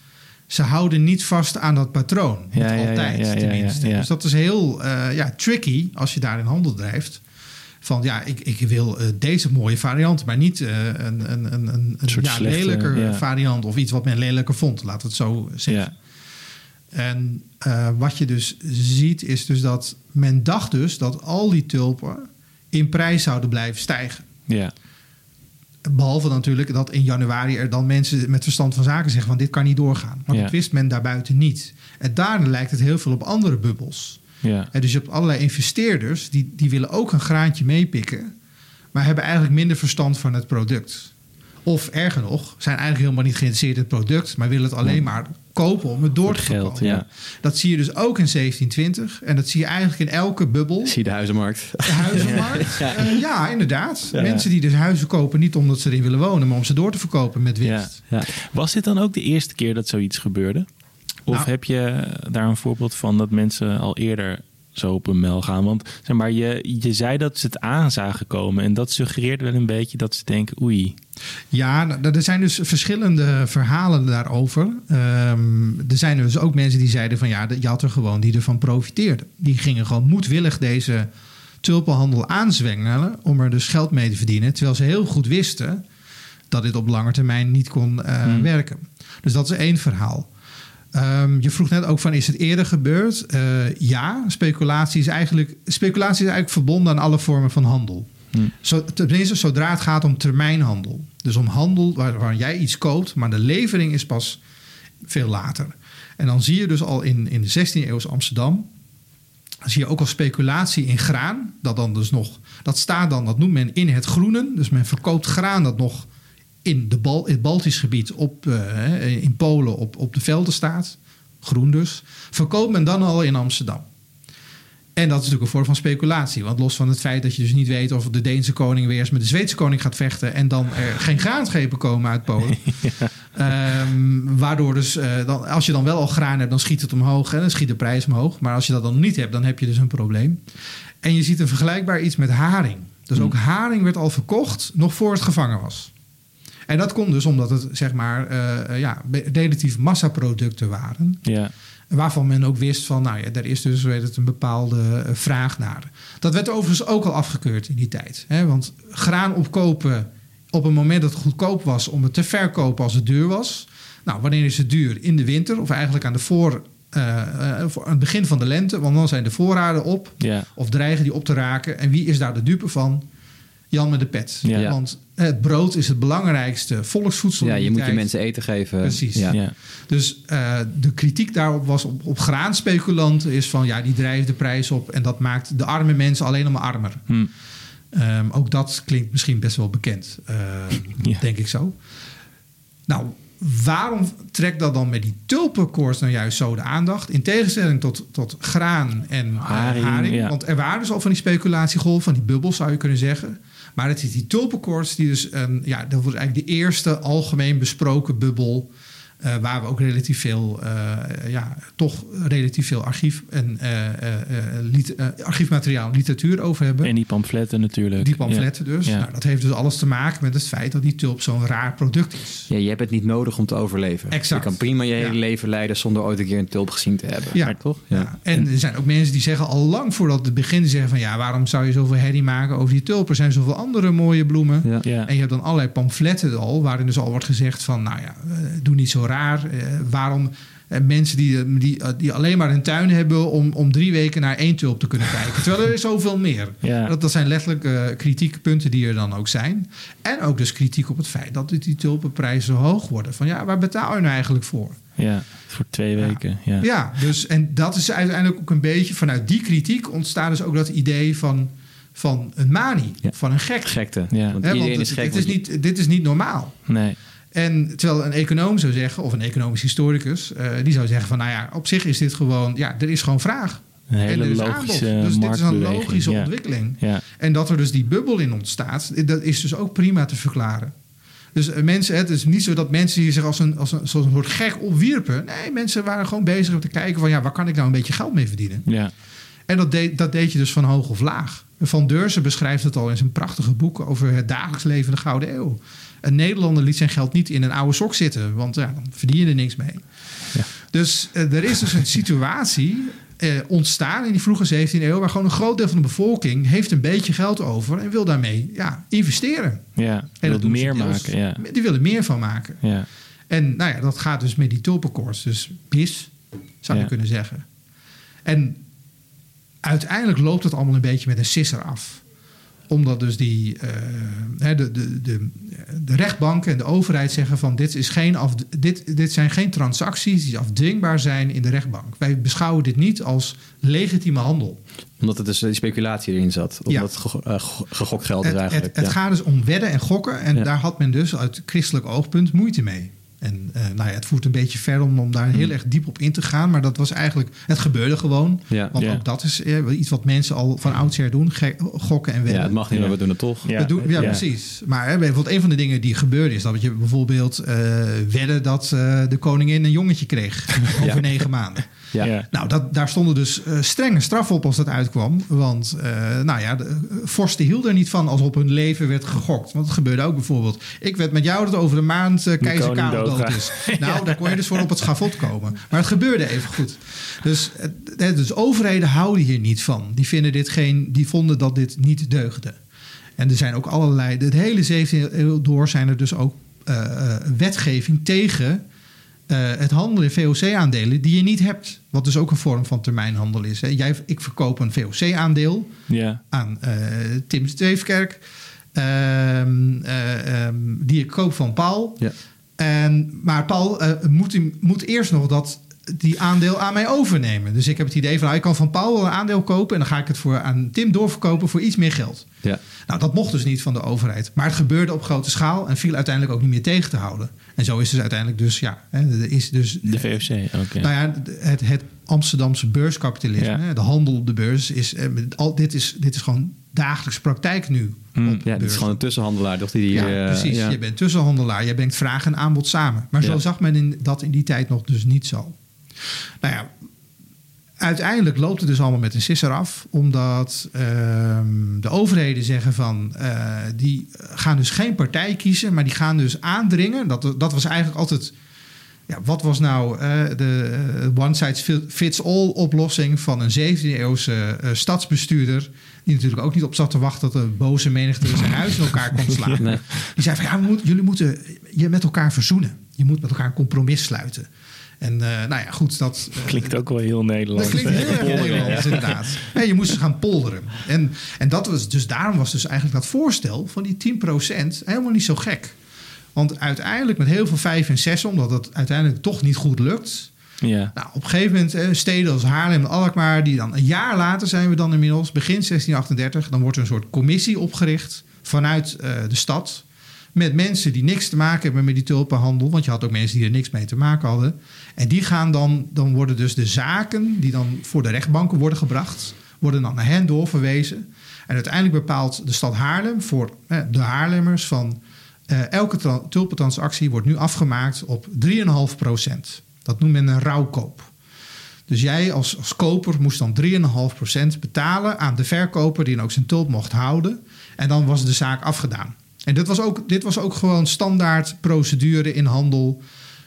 ze houden niet vast aan dat patroon. Niet Ja, ja, ja, altijd, tenminste. Dus dat is heel eh, ja, tricky als je daarin handel drijft. Van ja, ik, ik wil eh, deze mooie variant, maar niet eh, een, een, een, een, een soort ja, slechte, lelijker ja. variant of iets wat men lelijker vond, laat het zo zeggen. En eh, wat je dus ziet is dus dat men dacht dus dat al die tulpen in prijs zouden blijven stijgen. Ja. Behalve natuurlijk dat in januari er dan mensen met verstand van zaken zeggen van dit kan niet doorgaan. Maar Ja. dat wist men daarbuiten niet. En daarna lijkt het heel veel op andere bubbels. Ja. En dus je hebt allerlei investeerders die, die willen ook een graantje meepikken, maar hebben eigenlijk minder verstand van het product. Of erger nog, zijn eigenlijk helemaal niet geïnteresseerd in het product, maar willen het alleen maar kopen om het door te geld, verkopen. ja. Dat zie je dus ook in 1720 en dat zie je eigenlijk in elke bubbel. Zie de huizenmarkt. De huizenmarkt. Ja. Eh, ja, inderdaad. Ja. Mensen die dus huizen kopen niet omdat ze erin willen wonen, maar om ze door te verkopen met winst. Ja. Was dit dan ook de eerste keer dat zoiets gebeurde? Of Nou- heb je daar een voorbeeld van dat mensen al eerder zo op een mel gaan? Want zeg maar, je, je zei dat ze het aan zagen komen. En dat suggereerde wel een beetje dat ze denken, oei. Ja, nou, er zijn dus verschillende verhalen daarover. Ehm, er zijn dus ook mensen die zeiden van ja, je had er gewoon die ervan profiteerden. Die gingen gewoon moedwillig deze tulpenhandel aanzwengelen om er dus geld mee te verdienen. Terwijl ze heel goed wisten dat dit op lange termijn niet kon eh, Hmm. werken. Dus dat is één verhaal. Ehm, je vroeg net ook van is het eerder gebeurd? Eh, ja, speculatie is, eigenlijk, speculatie is eigenlijk verbonden aan alle vormen van handel. Hmm. Zo, tenminste, zodra het gaat om termijnhandel. Dus om handel waar, jij iets koopt, maar de levering is pas veel later. En dan zie je dus al in, in de 16e eeuw Amsterdam. Zie je ook al speculatie in graan. Dat dan dus nog. Dat staat dan, dat noemt men in het groenen. Dus men verkoopt graan dat nog in de Bal, het Baltisch gebied op, eh, in Polen op, op de velden staat. Groen dus. Verkoopt men dan al in Amsterdam. En dat is natuurlijk een vorm van speculatie. Want los van het feit dat je dus niet weet of de Deense koning weer eens met de Zweedse koning gaat vechten. en dan er geen graanschepen komen uit Polen. Ehm, waardoor dus, eh, dan, als je dan wel al graan hebt, dan schiet het omhoog en dan schiet de prijs omhoog. Maar als je dat dan niet hebt, dan heb je dus een probleem. En je ziet een vergelijkbaar iets met haring. Dus ook haring werd al verkocht nog voor het gevangen was. En dat komt dus omdat het zeg maar eh, ja, relatief massaproducten waren. Ja, Waarvan men ook wist van, nou ja, er is dus weet het, een bepaalde eh, vraag naar. Dat werd overigens ook al afgekeurd in die tijd. Hè? Want graan opkopen op een moment dat het goedkoop was om het te verkopen als het duur was. Nou, wanneer is het duur? In de winter of eigenlijk aan, de voor, eh, eh, aan het begin van de lente. Want dan zijn de voorraden op ja, of dreigen die op te raken. En wie is daar de dupe van? Jan met de pet. Ja. Want het brood is het belangrijkste volksvoedsel. Ja, je moet je mensen eten geven. Precies. Ja. ja. Dus eh, de kritiek daarop was op, op graanspeculanten is van ja, die drijven de prijs op en dat maakt de arme mensen alleen nog maar armer. Hm. Ehm, ook dat klinkt misschien best wel bekend, eh, Ja. denk ik zo. Nou, waarom trekt dat dan met die tulpenkoorts nou juist zo de aandacht? In tegenstelling tot, tot graan en eh, Haring, haring. ja. Want er waren dus al van die speculatiegolven, van die bubbels zou je kunnen zeggen. Maar het is die tulpenkoorts die dus... een ja, dat was eigenlijk de eerste algemeen besproken bubbel... eh, waar we ook relatief veel, eh, ja, toch relatief veel archief en eh, eh, eh, eh, archiefmateriaal en literatuur over hebben. En die pamfletten natuurlijk. Die pamfletten dus. Ja. Nou, dat heeft dus alles te maken met het feit dat die tulp zo'n raar product is. Ja, je hebt het niet nodig om te overleven. Exact. Je kan prima je hele Ja. leven leiden zonder ooit een keer een tulp gezien te hebben. Ja. Maar toch? Ja. En er zijn ook mensen die zeggen al lang voordat het begint... die zeggen van ja, waarom zou je zoveel herrie maken over die tulp? Er zijn zoveel andere mooie bloemen. Ja. Ja. En je hebt dan allerlei pamfletten al... waarin dus al wordt gezegd van nou ja, doe niet zo raar. Eh, waarom... eh, mensen die, die, die alleen maar een tuin hebben om, om drie weken naar één tulp te kunnen kijken. Terwijl er is zoveel meer. Ja. Dat, dat zijn letterlijk eh, kritiekpunten die er dan ook zijn. En ook dus kritiek op het feit dat die tulpenprijzen zo hoog worden. Van ja, waar betaal je nou eigenlijk voor? ja, voor twee weken. Ja. Ja, dus en dat is uiteindelijk ook een beetje vanuit die kritiek ontstaat dus ook dat idee van, van een manie, Ja. van een gek. Gekte. Ja. Want iedereen want is gek. dit, is niet, dit is niet normaal. Nee. En terwijl een econoom zou zeggen, of een economisch historicus, eh, die zou zeggen van nou ja, op zich is dit gewoon, ja, er is gewoon vraag. Een en hele er is logische aanbod. Dus dit is een logische ja. ontwikkeling. Ja. En dat er dus die bubbel in ontstaat, dat is dus ook prima te verklaren. Dus eh, mensen, het is niet zo dat mensen hier zich als een, als een, zoals een soort gek opwierpen. Nee, mensen waren gewoon bezig om te kijken van ja, waar kan ik nou een beetje geld mee verdienen? Ja. En dat deed, dat deed je dus van hoog of laag. Van Deurzen beschrijft het al in zijn prachtige boek over het dagelijks leven in de Gouden Eeuw. Een Nederlander liet zijn geld niet in een oude sok zitten, want ja, dan verdien je er niks mee. Ja. Dus eh, er is dus een situatie eh, ontstaan in die vroege 17e eeuw, waar gewoon een groot deel van de bevolking heeft een beetje geld over en wil daarmee ja, investeren. Ja. En Wil dat meer deels- maken. Ja. Die willen meer van maken. Ja. En nou ja, dat gaat dus met die tulpenkoorts. Dus bis, zou je Ja. kunnen zeggen. En uiteindelijk loopt het allemaal een beetje met een sisser af. Omdat dus die, eh, de, de, de, de rechtbanken en de overheid zeggen van dit, is geen af, dit, dit zijn geen transacties die afdwingbaar zijn in de rechtbank. Wij beschouwen dit niet als legitieme handel. Omdat het dus die speculatie erin zat. Omdat Ja. het eh, go- gegokt geld is Het, het, eigenlijk. het ja. gaat dus om wedden en gokken. En Ja. daar had men dus uit christelijk oogpunt moeite mee. En eh, nou ja, het voert een beetje ver om, om daar heel erg diep op in te gaan. Maar dat was eigenlijk, het gebeurde gewoon. Ja. Want Ja. ook dat is eh, iets wat mensen al van oudsher doen. gokken en wedden. ja, het mag niet, Ja. maar we doen het toch. Ja. We doen- ja, Ja. precies. Maar hè, bijvoorbeeld een van de dingen die gebeurde is dat je bijvoorbeeld eh, wedden dat eh, de koningin een jongetje kreeg over Ja. negen maanden. Ja. Ja. Nou, dat, daar stonden dus eh, strenge straffen op als dat uitkwam. Want eh, nou ja, de eh, vorsten hielden er niet van als op hun leven werd gegokt. Want het gebeurde ook bijvoorbeeld. Ik werd met jou dat over de maand eh, keizer Karel dood is. Nou, daar kon je dus voor op het schavot komen. Maar het gebeurde even goed. Dus, eh, hè, dus overheden houden hier niet van. Die, vinden dit geen, die vonden dat dit niet deugde. En er zijn ook allerlei... De hele 17e eeuw door zijn er dus ook eh, eh, wetgeving tegen... eh, het handelen in VOC-aandelen die je niet hebt. Wat dus ook een vorm van termijnhandel is. Hè. Jij, ik verkoop een VOC-aandeel Ja. aan eh, Tim Steefkerk. ehm, eh, ehm, die ik koop van Paul. Ja. En, maar Paul moet, moet eerst nog dat, die aandeel aan mij overnemen. Dus ik heb het idee van, nou, ik kan van Paul wel een aandeel kopen... en dan ga ik het voor, aan Tim doorverkopen voor iets meer geld. Ja. Nou, dat mocht dus niet van de overheid. Maar het gebeurde op grote schaal en viel uiteindelijk ook niet meer tegen te houden. En zo is dus uiteindelijk dus, ja, hè, is dus... De VOC, oké. Nou ja, het, het Amsterdamse beurskapitalisme, Ja. hè, de handel op de beurs, is, eh, al, dit, is, dit is gewoon dagelijks praktijk nu. Op ja, dit is gewoon een tussenhandelaar, toch? Die, Ja, eh, precies. ja. Je bent tussenhandelaar. Je brengt vraag en aanbod samen. Maar zo zag men in, dat in die tijd nog dus niet zo. Nou ja, uiteindelijk loopt het dus allemaal met een sisser af. Omdat ehm, de overheden zeggen van... eh, die gaan dus geen partij kiezen, maar die gaan dus aandringen. Dat, dat was eigenlijk altijd... Ja, wat was nou eh, de eh, one size fits all oplossing van een 17e-eeuwse eh, stadsbestuurder... die natuurlijk ook niet op zat te wachten dat de boze menigte zijn huis in elkaar kon slaan. Nee. Die zei van ja, jullie moeten je met elkaar verzoenen. Je moet met elkaar een compromis sluiten. En eh, nou ja, goed, dat... eh, Klinkt ook wel heel Nederlands. dat klinkt heel erg Nederlands, ja. inderdaad. Je moest gaan polderen. En, en dat was dus, daarom was dus eigenlijk dat voorstel van die 10% helemaal niet zo gek. Want uiteindelijk met heel veel vijf en zes, omdat het uiteindelijk toch niet goed lukt. Ja. Nou, op een gegeven moment eh, steden als Haarlem en Alkmaar, die dan een jaar later zijn we dan inmiddels, begin 1638, dan wordt er een soort commissie opgericht vanuit eh, de stad. Met mensen die niks te maken hebben met die tulpenhandel. Want je had ook mensen die er niks mee te maken hadden. En die gaan dan, dan worden dus de zaken die dan voor de rechtbanken worden gebracht, worden dan naar hen doorverwezen. En uiteindelijk bepaalt de stad Haarlem voor de Haarlemmers van eh, elke tra- tulpentransactie wordt nu afgemaakt op 3,5 procent. Dat noemt men een rouwkoop. Dus jij als, als koper moest dan 3,5% betalen aan de verkoper die dan ook zijn tulp mocht houden. En dan was de zaak afgedaan. En dit was ook, dit was ook gewoon standaard procedure in handel.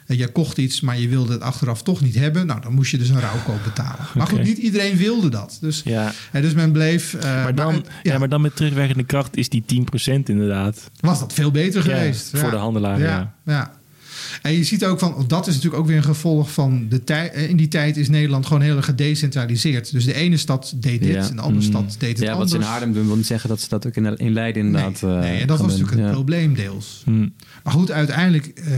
Eh, Je kocht iets, maar je wilde het achteraf toch niet hebben. Nou, dan moest je dus een rouwkoop betalen. Maar goed, niet iedereen wilde dat. Dus, Ja. eh, dus men bleef... eh, Maar dan, ja. maar dan met terugwerkende kracht is die 10% inderdaad. was dat veel beter Ja, geweest. voor de handelaar, ja. ja. En je ziet ook van, dat is natuurlijk ook weer een gevolg van de tijd. In die tijd is Nederland gewoon heel erg gedecentraliseerd. Dus de ene stad deed dit Ja. en de andere Mm. stad deed het Ja, wat anders. ze in Haarlem doen wil niet zeggen dat ze dat ook in, in Leiden Nee, inderdaad... nee, eh, en dat was doen. natuurlijk het Ja. probleem deels. Hm. Maar goed, uiteindelijk eh,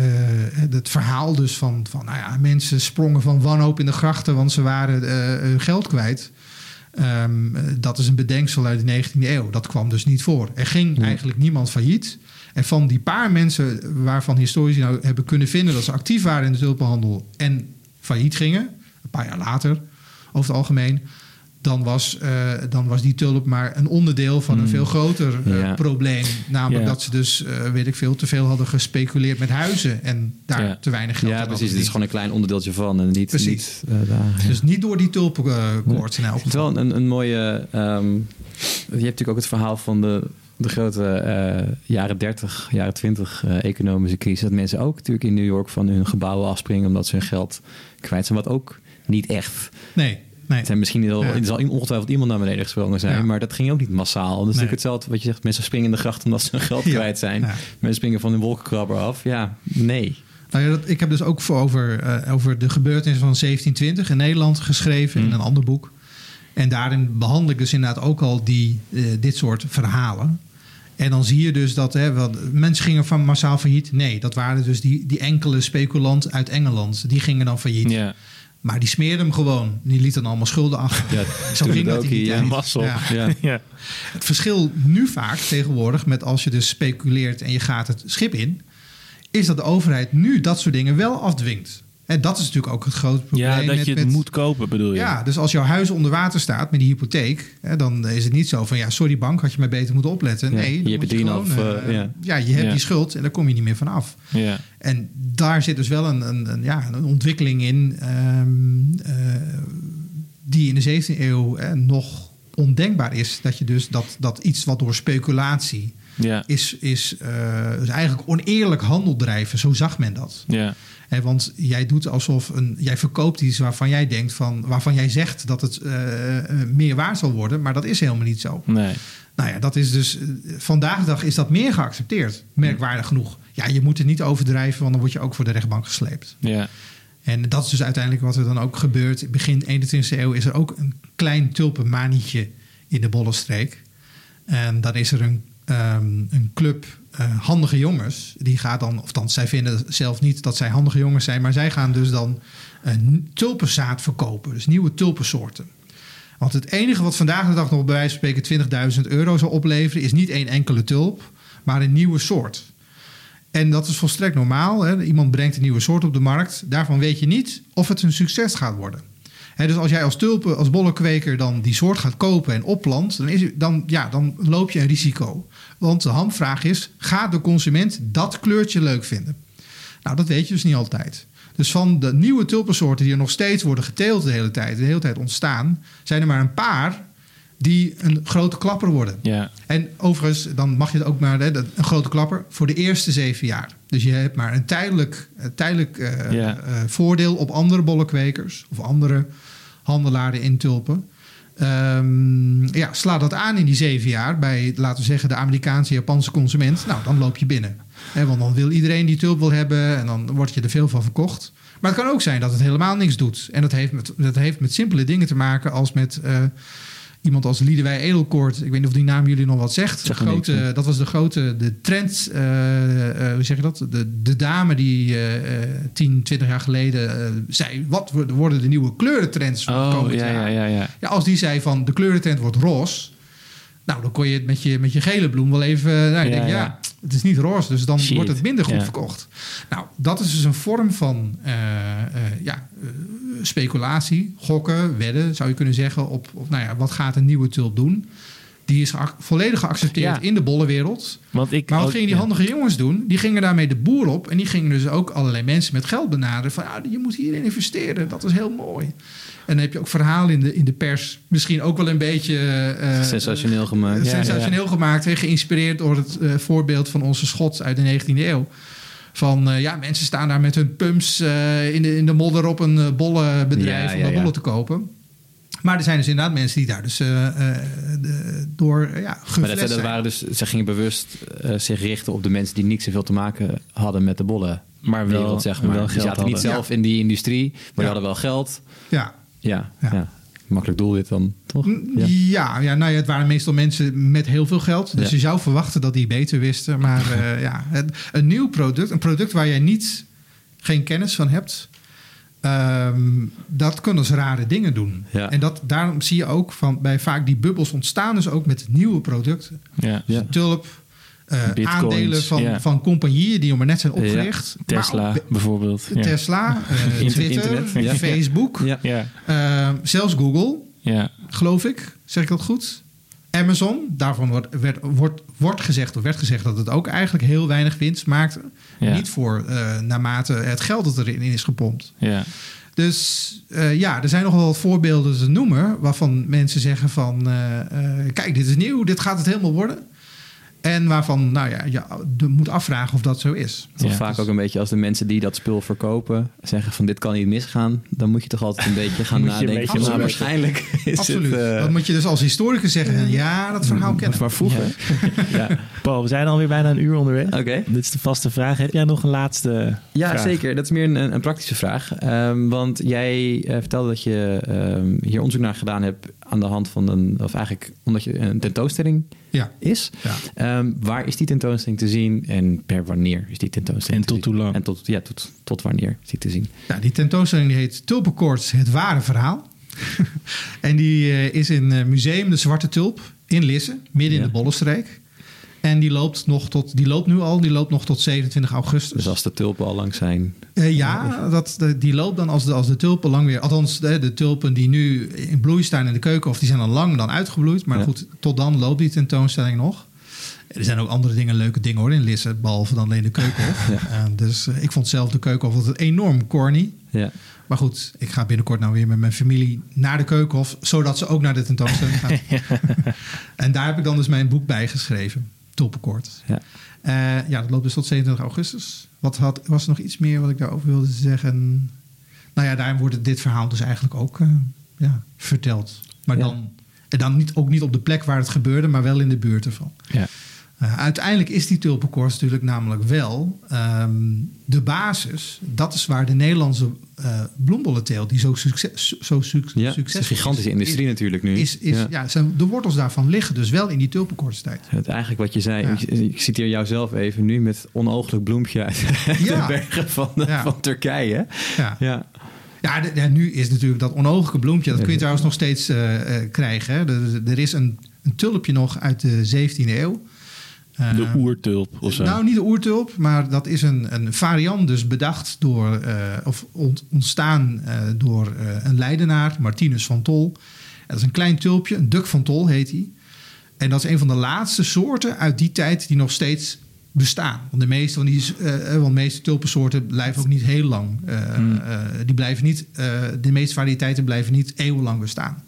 het verhaal dus van, van nou ja, mensen sprongen van wanhoop in de grachten, want ze waren eh, hun geld kwijt. Ehm, eh, dat is een bedenksel uit de 19e eeuw. Dat kwam dus niet voor. Er ging Nee. eigenlijk niemand failliet. En van die paar mensen waarvan historici nou hebben kunnen vinden dat ze actief waren in de tulpenhandel en failliet gingen, een paar jaar later over het algemeen, dan was, eh, dan was die tulp maar een onderdeel van een Hmm. veel groter eh, Ja. probleem. Namelijk Ja. dat ze dus, eh, weet ik veel, te veel hadden gespeculeerd met huizen en daar Ja. te weinig geld Ja, precies. Het is gewoon een klein onderdeeltje van en niet... Precies. niet, daar, ja. Dus niet door die tulpenkoorts elk Het is wel een, een mooie. ehm, je hebt natuurlijk ook het verhaal van de, de grote eh, jaren 30, jaren 20 eh, economische crisis. Dat mensen ook natuurlijk in New York van hun gebouwen afspringen omdat ze hun geld kwijt zijn. Wat ook niet echt. Nee, nee. Het zijn misschien wel, Ja. er zal ongetwijfeld iemand naar beneden gesprongen zijn, Ja. maar dat ging ook niet massaal. Dat is natuurlijk hetzelfde wat je zegt. Mensen springen in de gracht omdat ze hun geld Ja. kwijt zijn. Mensen springen van hun wolkenkrabber af. Ja, nee. Nou ja, dat, ik heb dus ook voor over, eh, over de gebeurtenissen van 1720 in Nederland geschreven in Hmm. een ander boek. En daarin behandel ik dus inderdaad ook al die, eh, dit soort verhalen. En dan zie je dus dat hè, mensen gingen van massaal failliet. Nee, dat waren dus die, die enkele speculant uit Engeland. Die gingen dan failliet. Ja, Maar die smeerde hem gewoon. Die liet dan allemaal schulden achter. Ja, Zo ging dat in die ja. tijd. mazzel. Ja. Ja. ja. Het verschil nu vaak tegenwoordig met als je dus speculeert en je gaat het schip in, is dat de overheid nu dat soort dingen wel afdwingt. En dat is natuurlijk ook het grote probleem. ja, dat met, je het met- moet kopen, bedoel je? Ja, dus als jouw huis onder water staat met die hypotheek, hè, dan is het niet zo van ja, sorry bank, had je maar beter moeten opletten. Ja, Nee, je hebt gewoon, 3,5, eh, eh, ja. ja, je hebt Ja. die schuld en daar kom je niet meer van af. ja. En daar zit dus wel een, een, een, ja, een ontwikkeling in ehm, eh, die in de 17e eeuw nog ondenkbaar is. Dat je dus dat, dat iets wat door speculatie ja. is, is dus eigenlijk oneerlijk handel drijven. Zo zag men dat. ja. Want jij doet alsof een, jij verkoopt iets waarvan jij denkt van, waarvan jij zegt dat het eh, eh, meer waard zal worden, maar dat is helemaal niet zo. Nee. Nou ja, dat is dus eh, vandaag de dag is dat meer geaccepteerd, merkwaardig genoeg. Ja, je moet het niet overdrijven, want dan word je ook voor de rechtbank gesleept. Ja. En dat is dus uiteindelijk wat er dan ook gebeurt. Begin 21e eeuw is er ook een klein tulpenmanietje in de Bollenstreek. En dan is er een, ehm, een club eh, handige jongens. Die gaat dan, of dan zij vinden zelf niet dat zij handige jongens zijn, maar zij gaan dus dan een tulpenzaad verkopen. Dus nieuwe tulpensoorten. Want het enige wat vandaag de dag nog bij wijze van spreken 20.000 euro zal opleveren, is niet één enkele tulp, maar een nieuwe soort. En dat is volstrekt normaal. Hè. Iemand brengt een nieuwe soort op de markt. Daarvan weet je niet of het een succes gaat worden. Dus als jij als tulpen, als bollenkweker dan die soort gaat kopen en opplant, dan, is, dan, ja, dan loop je een risico. Want de hamvraag is: gaat de consument dat kleurtje leuk vinden? Nou, dat weet je dus niet altijd. Dus van de nieuwe tulpensoorten die er nog steeds worden geteeld de hele tijd, de hele tijd ontstaan, zijn er maar een paar die een grote klapper worden. Ja. En overigens, dan mag je het ook maar hè, een grote klapper voor de eerste zeven jaar. Dus je hebt maar een tijdelijk, een tijdelijk eh, Ja. eh, voordeel op andere bollenkwekers of andere handelaren in tulpen. Ehm, ja, sla dat aan in die zeven jaar bij, laten we zeggen, de Amerikaanse, Japanse consument. Nou, dan loop je binnen. Want dan wil iedereen die tulp wil hebben en dan wordt je er veel van verkocht. Maar het kan ook zijn dat het helemaal niks doet. En dat heeft met, dat heeft met simpele dingen te maken als met eh, iemand als Liedewij Edelkoort. Ik weet niet of die naam jullie nog wat zegt. Zeg grote, niks, dat was de grote, de trend, eh, eh, hoe zeg je dat? De, de dame die eh eh, 10, 20 jaar geleden zei... wat worden- de nieuwe kleurentrends van het Oh, komend ja, jaar? ja, ja, ja. Ja, als die zei van de kleurentrend wordt roze... Nou, dan kon je het met je, met je gele bloem wel even... Nou, je Ja, denkt, ja, het is niet roze, dus dan Shit. wordt het minder goed Ja. verkocht. Nou, dat is dus een vorm van eh, eh, ja, eh, speculatie, gokken, wedden, zou je kunnen zeggen... op, op nou ja, wat gaat een nieuwe tulp doen... Die is volledig geaccepteerd Ja. in de bollenwereld. Want ik Maar wat ook- gingen die ja. handige jongens doen? Die gingen daarmee de boer op. En die gingen dus ook allerlei mensen met geld benaderen. Van ah, je moet hierin investeren. Dat is heel mooi. En dan heb je ook verhalen in de, in de pers. Misschien ook wel een beetje... eh, eh, Sensationeel gemaakt. sensationeel gemaakt. geïnspireerd door het eh, voorbeeld van onze schot uit de 19e eeuw. Van eh, ja, mensen staan daar met hun pumps eh, in, de, in de modder op een uh, bollenbedrijf Ja, om ja, dat ja. bollen te kopen. Maar er zijn dus inderdaad mensen die daar dus eh, eh, de- door ja, Maar dat, dat zijn. waren dus, ze gingen bewust eh, zich richten op de mensen die niet zoveel te maken hadden met de bollen. Maar wel, wereld, zeg maar. wel die zaten niet zelf in die industrie, maar die hadden wel geld. Ja, Ja, Ja. ja. makkelijk doelwit dan, toch? Mm, Ja. Ja, ja, nou ja, het waren meestal mensen met heel veel geld. Dus Ja. je zou verwachten dat die beter wisten. Maar eh, ja, het- een nieuw product, een product waar jij niet, geen kennis van hebt... ehm, dat kan dus rare dingen doen. Ja. En dat, daarom zie je ook van bij vaak die bubbels ontstaan dus ook met nieuwe producten. Ja. Ja. Tulp, eh, aandelen van, van compagnieën die nog maar net zijn opgericht. Tesla bijvoorbeeld. Tesla, eh, Twitter, internet. Facebook, Ja. Ja. eh, zelfs Google Ja. geloof ik. Zeg ik dat goed? Amazon, daarvan wordt, werd, wordt, wordt gezegd, of werd gezegd dat het ook eigenlijk heel weinig winst maakte. Ja. Niet voor eh, naarmate het geld dat erin is gepompt. Ja. Dus eh, ja, er zijn nog wel wat voorbeelden te noemen waarvan mensen zeggen van eh, kijk, dit is nieuw, dit gaat het helemaal worden. En waarvan, nou ja, je moet afvragen of dat zo is. Ja, vaak dus- ook een beetje als de mensen die dat spul verkopen zeggen van dit kan niet misgaan, dan moet je toch altijd een beetje gaan Moet je een nadenken. beetje van, nou, opletten. waarschijnlijk is Absoluut. het. eh, dat moet je dus als historicus zeggen. Ja, dat verhaal dat kennen. maar vroeger. ja. Paul, we zijn alweer bijna een uur onderweg. Oké. Dit is de vaste vraag. Heb jij nog een laatste Ja, vraag? zeker. Dat is meer een, een praktische vraag. Ehm, want jij eh, vertelde dat je ehm, hier onderzoek naar gedaan hebt aan de hand van een, of eigenlijk omdat je een tentoonstelling Ja. is. Ja. Ehm, waar is die tentoonstelling te zien en per wanneer is die tentoonstelling En tot hoe lang? En tot, ja, tot, tot wanneer is die te zien? Nou, die tentoonstelling die heet Tulpenkoorts, het ware verhaal. en die eh, is in het Museum de Zwarte Tulp in Lisse, midden in de Bollenstreek. En die loopt, nog tot, die loopt nu al, die loopt nog tot 27 augustus. Dus als de tulpen al lang zijn. Eh, ja, dat, die loopt dan als de, als de tulpen lang weer... Althans, de, de tulpen die nu in bloei staan in de keukenhof... die zijn al lang dan uitgebloeid. Maar Ja. goed, tot dan loopt die tentoonstelling nog. Er zijn ook andere dingen, leuke dingen hoor in Lisse... behalve dan alleen de keukenhof. Eh, dus eh, ik vond zelf de keukenhof altijd enorm corny. Ja. Maar goed, ik ga binnenkort nou weer met mijn familie naar de keukenhof... zodat ze ook naar de tentoonstelling gaan. en daar heb ik dan dus mijn boek bij geschreven. Tulpenkoord. Ja. Eh, ja, dat loopt dus tot 27 augustus. Wat had, was er nog iets meer wat ik daarover wilde zeggen? Nou ja, daarin wordt dit verhaal dus eigenlijk ook eh, ja, verteld. Maar Ja. dan, en dan niet, ook niet op de plek waar het gebeurde, maar wel in de buurt ervan. Ja. Eh, uiteindelijk is die tulpenkoorts natuurlijk namelijk wel ehm, de basis. Dat is waar de Nederlandse eh bloembollenteelt, die zo, succes, zo suc- Ja, is een gigantische is, industrie is, natuurlijk nu. Is, is, Ja. ja. zijn, de wortels daarvan liggen dus wel in die tulpenkoortstijd. Het, eigenlijk wat je zei, Ja. ik, ik citeer jou zelf even nu met onooglijk bloempje uit de bergen van, Ja. van Turkije. Ja. Ja. Ja, de- ja, nu is natuurlijk dat onogelijke bloempje, dat kun je trouwens nog steeds eh, eh, krijgen. Hè. Er, er is een, een tulpje nog uit de 17e eeuw. Eh, De oertulp of zo. Nou, niet de oertulp, maar dat is een, een variant dus bedacht door, eh, of ont- ontstaan eh, door een Leidenaar, Martinus van Tol. Dat is een klein tulpje, een duk van Tol heet hij. En dat is een van de laatste soorten uit die tijd die nog steeds bestaan. Want de meeste van die, want de meeste tulpensoorten blijven ook niet heel lang. Hmm. die blijven niet, de meeste variëteiten blijven niet eeuwenlang bestaan.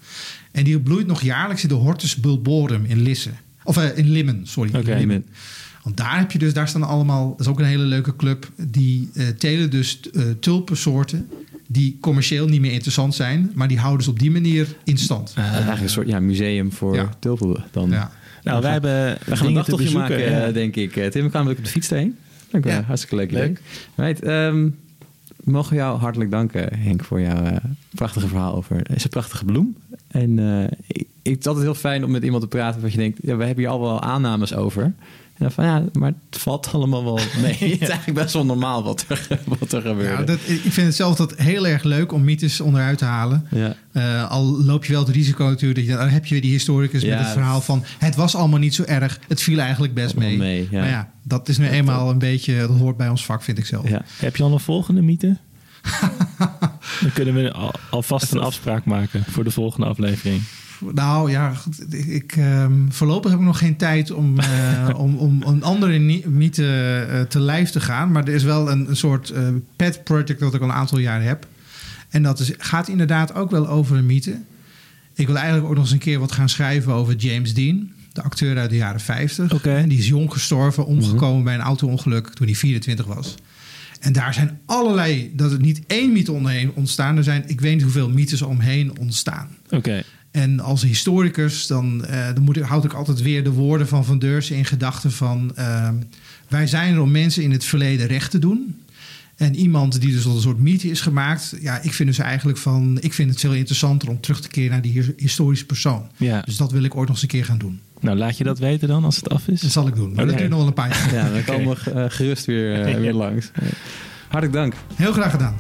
En die bloeit nog jaarlijks in de Hortus bulborum in Lisse. Of eh, in Limmen, sorry. in Oké. Limmen. Want daar heb je dus, daar staan allemaal, dat is ook een hele leuke club, die eh, telen dus eh, tulpensoorten die commercieel niet meer interessant zijn, maar die houden ze op die manier in stand. Is eigenlijk een soort ja, museum voor Ja. tulpen dan. Ja. nou, wij hebben We gaan een dagtochtje maken, ja. denk ik. Tim, we gaan ook op de fiets heen. Dank Ja. Hartstikke leuk. Leuk. Right, ehm, mogen we jou hartelijk danken, Henk, voor jouw prachtige verhaal over deze prachtige bloem. En eh, ik, het is altijd heel fijn om met iemand te praten wat je denkt, ja, we hebben hier al wel aannames over. En dan van ja, maar het valt allemaal wel mee. Het is eigenlijk best wel normaal wat er, wat er gebeurt. Ja, dat, ik vind het zelf dat heel erg leuk om mythes onderuit te halen. ja. Eh, al loop je wel het risico natuurlijk, dat je, dan heb je weer die historicus Ja, met het verhaal van het was allemaal niet zo erg, het viel eigenlijk best mee. mee, ja. Maar ja, dat is nu eenmaal een beetje, dat hoort bij ons vak, vind ik zelf. Ja. Heb je al een volgende mythe? Dan kunnen we al, alvast een afspraak maken voor de volgende aflevering. Nou ja, ik, ehm, voorlopig heb ik nog geen tijd om, eh, om, om een andere mythe eh, te lijf te gaan. Maar er is wel een, een soort eh, pet project dat ik al een aantal jaren heb. En dat is, gaat inderdaad ook wel over een mythe. Ik wil eigenlijk ook nog eens een keer wat gaan schrijven over James Dean. De acteur uit de jaren 50. Oké. En die is jong gestorven, omgekomen bij een auto-ongeluk toen hij 24 was. En daar zijn allerlei, dat het niet één mythe omheen ontstaan. Er zijn, ik weet niet hoeveel mythes omheen ontstaan. Oké. En als historicus, dan, eh, dan moet ik, houd ik altijd weer de woorden van Van Deursen in gedachten van... eh, wij zijn er om mensen in het verleden recht te doen. En iemand die dus tot een soort mythe is gemaakt... ja, ik vind dus eigenlijk van... ik vind het veel interessanter om terug te keren naar die his- historische persoon. Ja. Dus dat wil ik ooit nog eens een keer gaan doen. Nou, laat je dat weten dan als het af is. Dat zal ik doen. Maar dat Oké. duurt nog wel een paar jaar. ja, dan komen we eh, gerust weer, eh, weer langs. Hartelijk dank. Heel graag gedaan.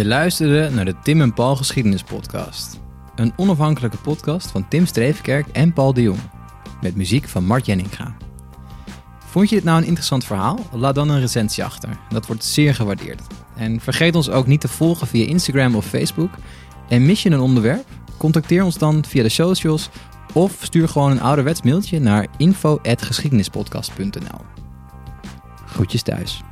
Je luisterde naar de Tim en Paul Geschiedenis Podcast. Een onafhankelijke podcast van Tim Streefkerk en Paul de Jong. Met muziek van Mart Jenninga. Vond je dit nou een interessant verhaal? Laat dan een recensie achter. Dat wordt zeer gewaardeerd. En vergeet ons ook niet te volgen via Instagram of Facebook. En mis je een onderwerp? Contacteer ons dan via de socials of stuur gewoon een ouderwets mailtje naar info.geschiedenispodcast.nl. Groetjes thuis.